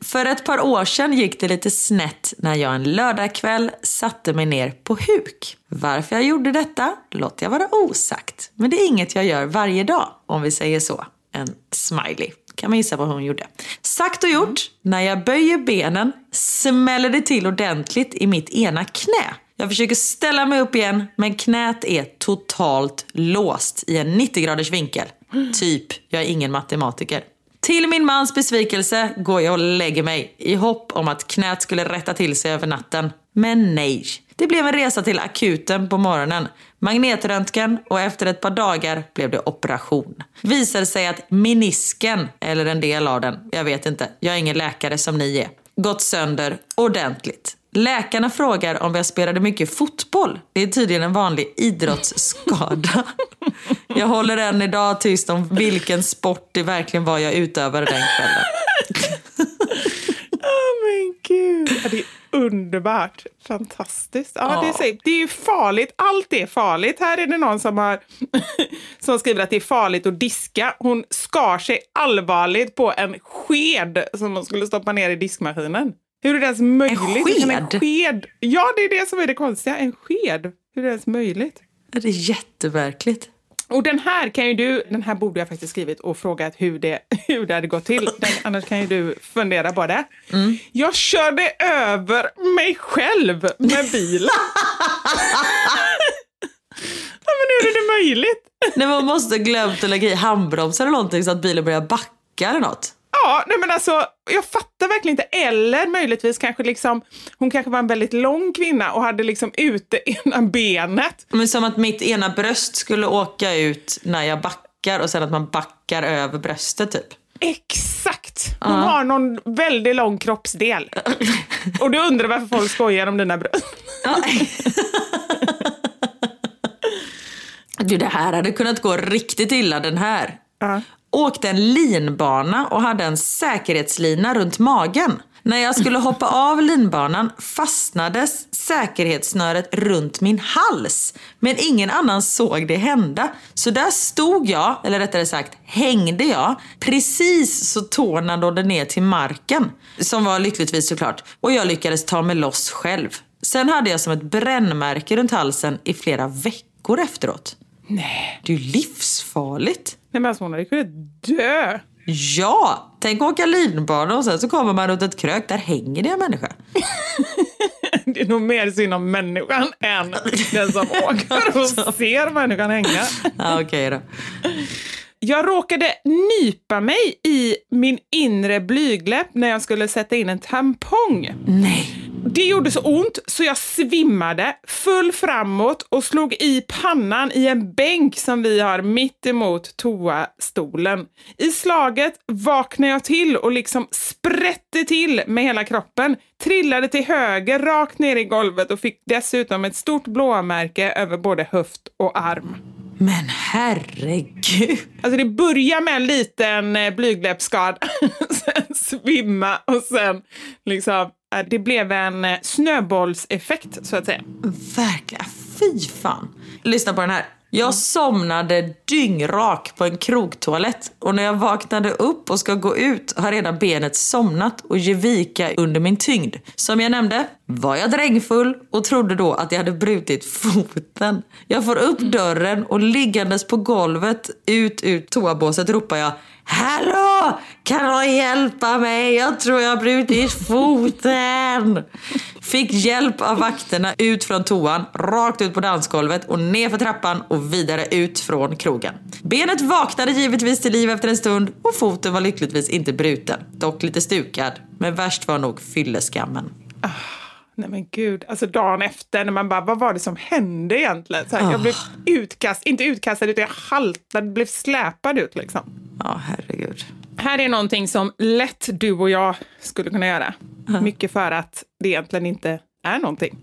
S2: För ett par år sedan gick det lite snett när jag en lördagkväll satte mig ner på huk. Varför jag gjorde detta låter jag vara osagt. Men det är inget jag gör varje dag, om vi säger så. En smiley. Kan man gissa vad hon gjorde. Sagt och gjort, när jag böjer benen smäller det till ordentligt i mitt ena knä. Jag försöker ställa mig upp igen, men knät är totalt låst i en 90 graders vinkel. Typ, jag är ingen matematiker. Till min mans besvikelse går jag och lägger mig i hopp om att knät skulle rätta till sig över natten. Men nej. Det blev en resa till akuten på morgonen. Magnetröntgen och efter ett par dagar blev det operation. Visade sig att menisken, eller en del av den, jag vet inte, jag är ingen läkare som ni är, gått sönder ordentligt. Läkarna frågar om jag spelade mycket fotboll. Det är tydligen en vanlig idrottsskada. Jag håller än idag tyst om vilken sport det verkligen var jag utövade den kvällen.
S1: Åh men gud. Ja, det är underbart. Fantastiskt. Ja. Det, är, det är ju farligt. Allt är farligt. Här är det någon som har som skriver att det är farligt att diska. Hon skar sig allvarligt på en sked som hon skulle stoppa ner i diskmaskinen. Hur är det ens möjligt? Hur kan En
S2: sked?
S1: sked? Ja, det är det som är det konstiga. En sked. Hur är det ens möjligt?
S2: Det är jätteverkligt.
S1: Och den här kan ju du, den här borde jag faktiskt skrivit och frågat hur det, hur det hade gått till. Den, annars kan ju du fundera på det. Jag körde över mig själv med bilen. ja, men hur är det möjligt?
S2: Nej, man måste glömt att lägga i handbromsen eller någonting så att bilen börjar backa eller något.
S1: Ja, nej men alltså, jag fattar verkligen inte. Eller möjligtvis kanske liksom, hon kanske var en väldigt lång kvinna och hade liksom ute ena benet.
S2: Men som att mitt ena bröst skulle åka ut när jag backar och sen att man backar över bröstet typ.
S1: Exakt! Hon har någon väldigt lång kroppsdel. Och du undrar varför folk skojar om dina bröst.
S2: Du, det här hade kunnat gå riktigt illa den här. Åkte en linbana och hade en säkerhetslina runt magen. När jag skulle hoppa av linbanan fastnades säkerhetssnöret runt min hals. Men ingen annan såg det hända. Så där stod jag, eller rättare sagt hängde jag, precis så tårna nådde ner till marken. Som var lyckligtvis såklart. Och jag lyckades ta mig loss själv. Sen hade jag som ett brännmärke runt halsen i flera veckor efteråt.
S1: Nej.
S2: Det är ju livsfarligt.
S1: Nej men alltså hon hade kunnat dö.
S2: Ja! Tänk att åka linbana och sen så kommer man runt ett krök. Där hänger det en människa.
S1: Det är nog mer synd om människan än den som åker och ser människan hänga.
S2: Ja, okej då.
S1: Jag råkade nypa mig i min inre blygläpp när jag skulle sätta in en tampong.
S2: Nej.
S1: Det gjorde så ont så jag svimmade, full framåt och slog i pannan i en bänk som vi har mitt emot toastolen. I slaget vaknade jag till och liksom sprätte till med hela kroppen, trillade till höger rakt ner i golvet och fick dessutom ett stort blåmärke över både höft och arm.
S2: Men herregud.
S1: Alltså det börjar med en liten eh, blygdläppsskada, sen svimma och sen liksom, Eh, Det blev en eh, snöbollseffekt så att säga.
S2: Verkligen. Fy fan. Lyssna på den här. Jag somnade dyngrak på en krogtoalett och när jag vaknade upp och ska gå ut har redan benet somnat och ger vika under min tyngd. Som jag nämnde var jag drängfull och trodde då att jag hade brutit foten. Jag får upp dörren och liggandes på golvet ut ur toabåset ropar jag Hallå! Kan någon hjälpa mig? Jag tror jag har brutit foten. Fick hjälp av vakterna ut från toan, rakt ut på dansgolvet och ner för trappan och vidare ut från krogen. Benet vaknade givetvis till liv efter en stund och foten var lyckligtvis inte bruten. Dock lite stukad. Men värst var nog fylleskammen. Ah.
S1: Nej men gud, alltså dagen efter när man bara, vad var det som hände egentligen? Så här, Jag blev utkastad, inte utkastad utan jag haltade, blev släpad ut liksom.
S2: Ja, herregud.
S1: Här är någonting som lätt du och jag skulle kunna göra. Mycket för att det egentligen inte är någonting.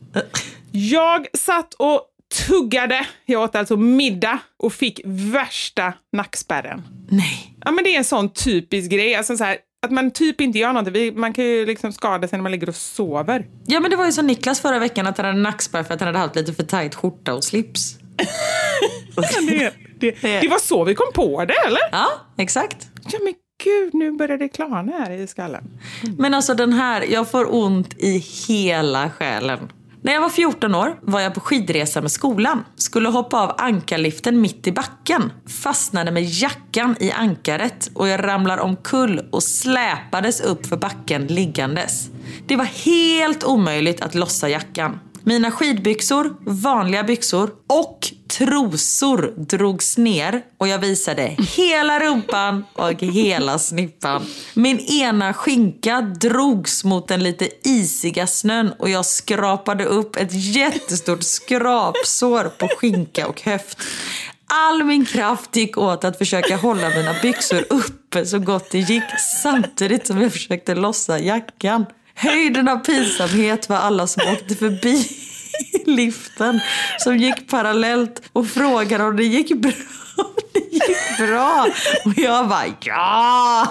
S1: Jag satt och tuggade, jag åt alltså middag och fick värsta nackspärren.
S2: Nej.
S1: Ja men det är en sån typisk grej, alltså så här, att man typ inte gör någonting. Man kan ju liksom skada sig när man ligger och sover.
S2: Ja men det var ju som Niklas förra veckan att han hade nackspärr för att han hade haft lite för tajt skjorta och slips.
S1: Det, det, det var så vi kom på det eller?
S2: Ja, exakt.
S1: Ja men gud, nu börjar det klarna här i skallen.
S2: Men alltså den här, jag får ont i hela själen. När jag var 14 år var jag på skidresa med skolan. Skulle hoppa av ankarliften mitt i backen. Fastnade med jackan i ankaret och jag ramlar omkull och släpades upp för backen liggandes. Det var helt omöjligt att lossa jackan. Mina skidbyxor, vanliga byxor och trosor drogs ner och jag visade hela rumpan och hela snippan. Min ena skinka drogs mot den lite isiga snön och jag skrapade upp ett jättestort skrapsår på skinka och höft. All min kraft gick åt att försöka hålla mina byxor uppe så gott det gick samtidigt som jag försökte lossa jackan. Höjden av pinsamhet var alla som åkte förbi liften som gick parallellt och frågade om det gick bra. Det gick bra. Och jag bara ja!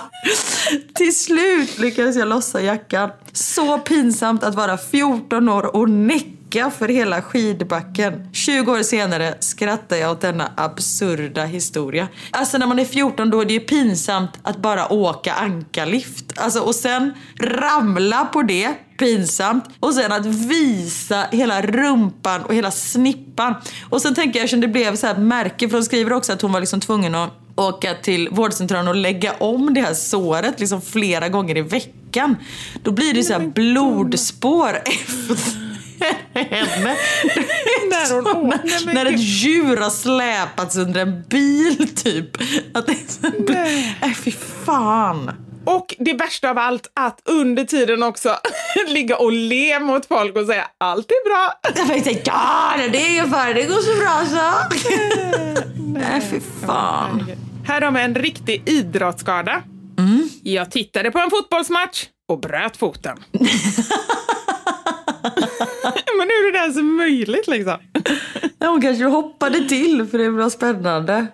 S2: Till slut lyckades jag lossa jackan. Så pinsamt att vara 14 år och näcka för hela skidbacken. 20 år senare skrattar jag åt denna absurda historia. Alltså när man är 14 då är det ju pinsamt att bara åka ankarlift. Alltså och sen ramla på det pinsamt. Och sen att visa hela rumpan och hela snippan. Och sen tänker jag, eftersom det blev så här märke, för de skriver också att hon var liksom tvungen att åka till vårdcentralen och lägga om det här såret liksom flera gånger i veckan. Då blir det så här blodspår efter henne.
S1: När hon åker. Nej,
S2: när ett djur har släpats under en bil typ. Att det är så... Nej, fy fan.
S1: Och det värsta av allt, att under tiden också ligga och le mot folk och säga allt är bra.
S2: Jag tänkte, ja det är ingen fara, det går så bra så. Nej, fy fan.
S1: Här har vi en riktig idrottsskada. Jag tittade på en fotbollsmatch och bröt foten. Men hur är det ens möjligt liksom?
S2: Hon kanske hoppade till för det var spännande.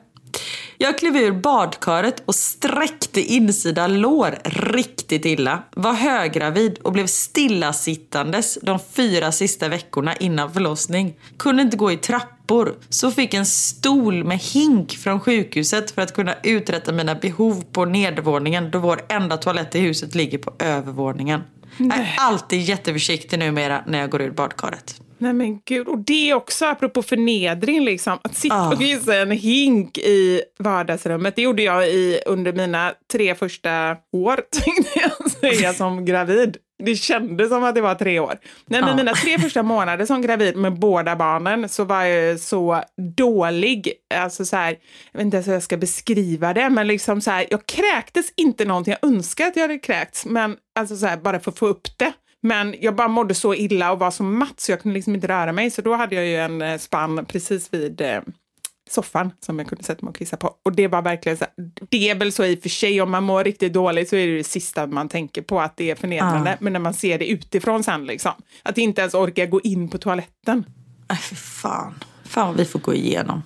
S2: Jag klev ur badkaret och sträckte insida lår riktigt illa. Var höggravid och blev stillasittandes de fyra sista veckorna innan förlossning. Kunde inte gå i trappor. Så fick en stol med hink från sjukhuset för att kunna uträtta mina behov på nedervåningen då vår enda toalett i huset ligger på övervåningen. Jag är alltid jätteförsiktig numera när jag går ur badkaret.
S1: Nej men gud, och det också apropå förnedring liksom. Att sitta och kissa en hink i vardagsrummet. Det gjorde jag i, under mina tre första år, tänkte jag säga, som gravid. Det kändes som att det var tre år. Nej, men
S2: Ja.
S1: mina tre första månader som gravid med båda barnen så var jag så dålig. Alltså så här, jag vet inte ens hur jag ska beskriva det, men liksom så här, jag kräktes inte någonting. Jag önskar att jag hade kräkts, men alltså så här, bara för att få upp det. Men jag bara mådde så illa och var så matt så jag kunde liksom inte röra mig. Så då hade jag ju en eh, spann precis vid eh, soffan som jag kunde sätta mig och kissa på. Och det var verkligen så det är väl så i och för sig om man mår riktigt dåligt så är det det sista man tänker på att det är förnedrande.
S2: Ja.
S1: Men när man ser det utifrån sen liksom, att inte ens orka gå in på toaletten.
S2: Nej, för fan. Fan vad vi får gå igenom.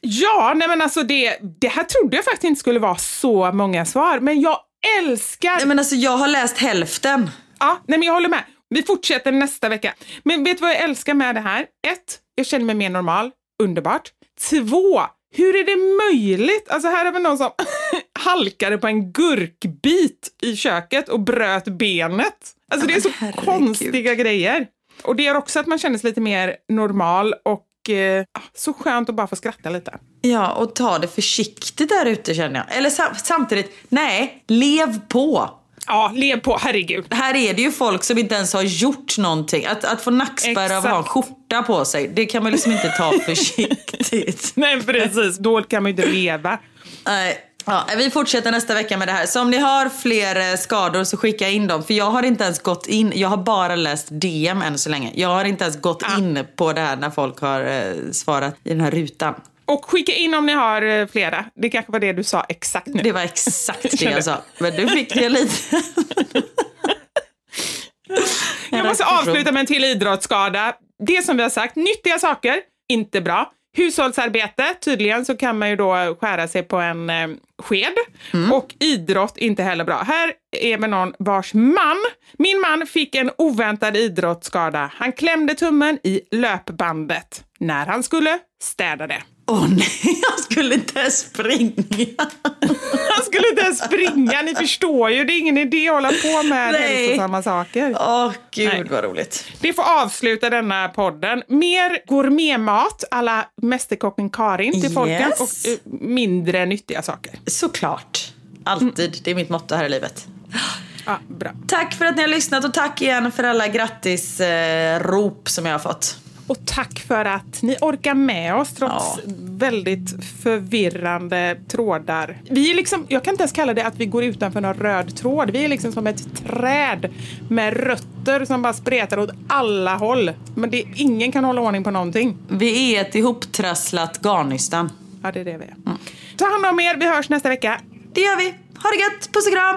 S1: Ja, nej men alltså det, det här trodde jag faktiskt inte skulle vara så många svar, men jag älskar...
S2: Nej, men alltså, jag har läst hälften.
S1: Ja, nej men jag håller med. Vi fortsätter nästa vecka. Men vet du vad jag älskar med det här? Ett, jag känner mig mer normal. Underbart. Två, hur är det möjligt? Alltså här har vi någon som halkade på en gurkbit i köket och bröt benet. Alltså det är så
S2: herregud.
S1: konstiga grejer. Och det gör också att man känner sig lite mer normal och eh, så skönt att bara få skratta lite.
S2: Ja, och ta det försiktigt där ute känner jag. Eller sam- samtidigt, nej, lev på.
S1: Ja, lev på, herregud.
S2: Här är det ju folk som inte ens har gjort någonting. Att, att få nackspärr av att ha en skjorta på sig, det kan man liksom inte ta försiktigt.
S1: Nej, precis. Då kan man ju inte leva.
S2: Nej. Ja, vi fortsätter nästa vecka med det här. Så om ni har fler eh, skador så skicka in dem. För jag har inte ens gått in, jag har bara läst DM än så länge. Jag har inte ens gått in på det här när folk har eh, svarat i den här rutan.
S1: Och skicka in om ni har eh, flera. Det kanske var det du sa exakt nu.
S2: Det var exakt det jag sa. Men du fick det lite.
S1: Jag måste avsluta med en till idrottsskada. Det som vi har sagt, nyttiga saker, inte bra. Hushållsarbete, tydligen så kan man ju då skära sig på en eh, sked. Och idrott, inte heller bra. Här är med någon vars man, min man fick en oväntad idrottsskada. Han klämde tummen i löpbandet när han skulle städa det.
S2: Åh nej, jag skulle inte springa.
S1: Han skulle inte ens springa, ni förstår ju. Det är ingen idé att hålla på med
S2: Nej.
S1: hälsosamma saker.
S2: Åh gud
S1: Nej.
S2: vad roligt.
S1: Det får avsluta denna podden. Mer gourmetmat alla Mästerkocken Karin till
S2: Yes.
S1: folket och eh, mindre nyttiga saker.
S2: Såklart. Alltid. Det är mitt motto här i livet.
S1: Ja, bra.
S2: Tack för att ni har lyssnat och tack igen för alla grattisrop eh, som jag har fått.
S1: Och tack för att ni orkar med oss trots
S2: Ja.
S1: väldigt förvirrande trådar. Vi är liksom, jag kan inte ens kalla det att vi går utanför någon röd tråd. Vi är liksom som ett träd med rötter som bara spretar åt alla håll. Men det, ingen kan hålla ordning på någonting.
S2: Vi är ett ihoptrasslat garnnystan.
S1: Ja, det är det vi är. Ta hand om er, vi hörs nästa vecka.
S2: Det gör vi. Ha det gött. Puss och kram.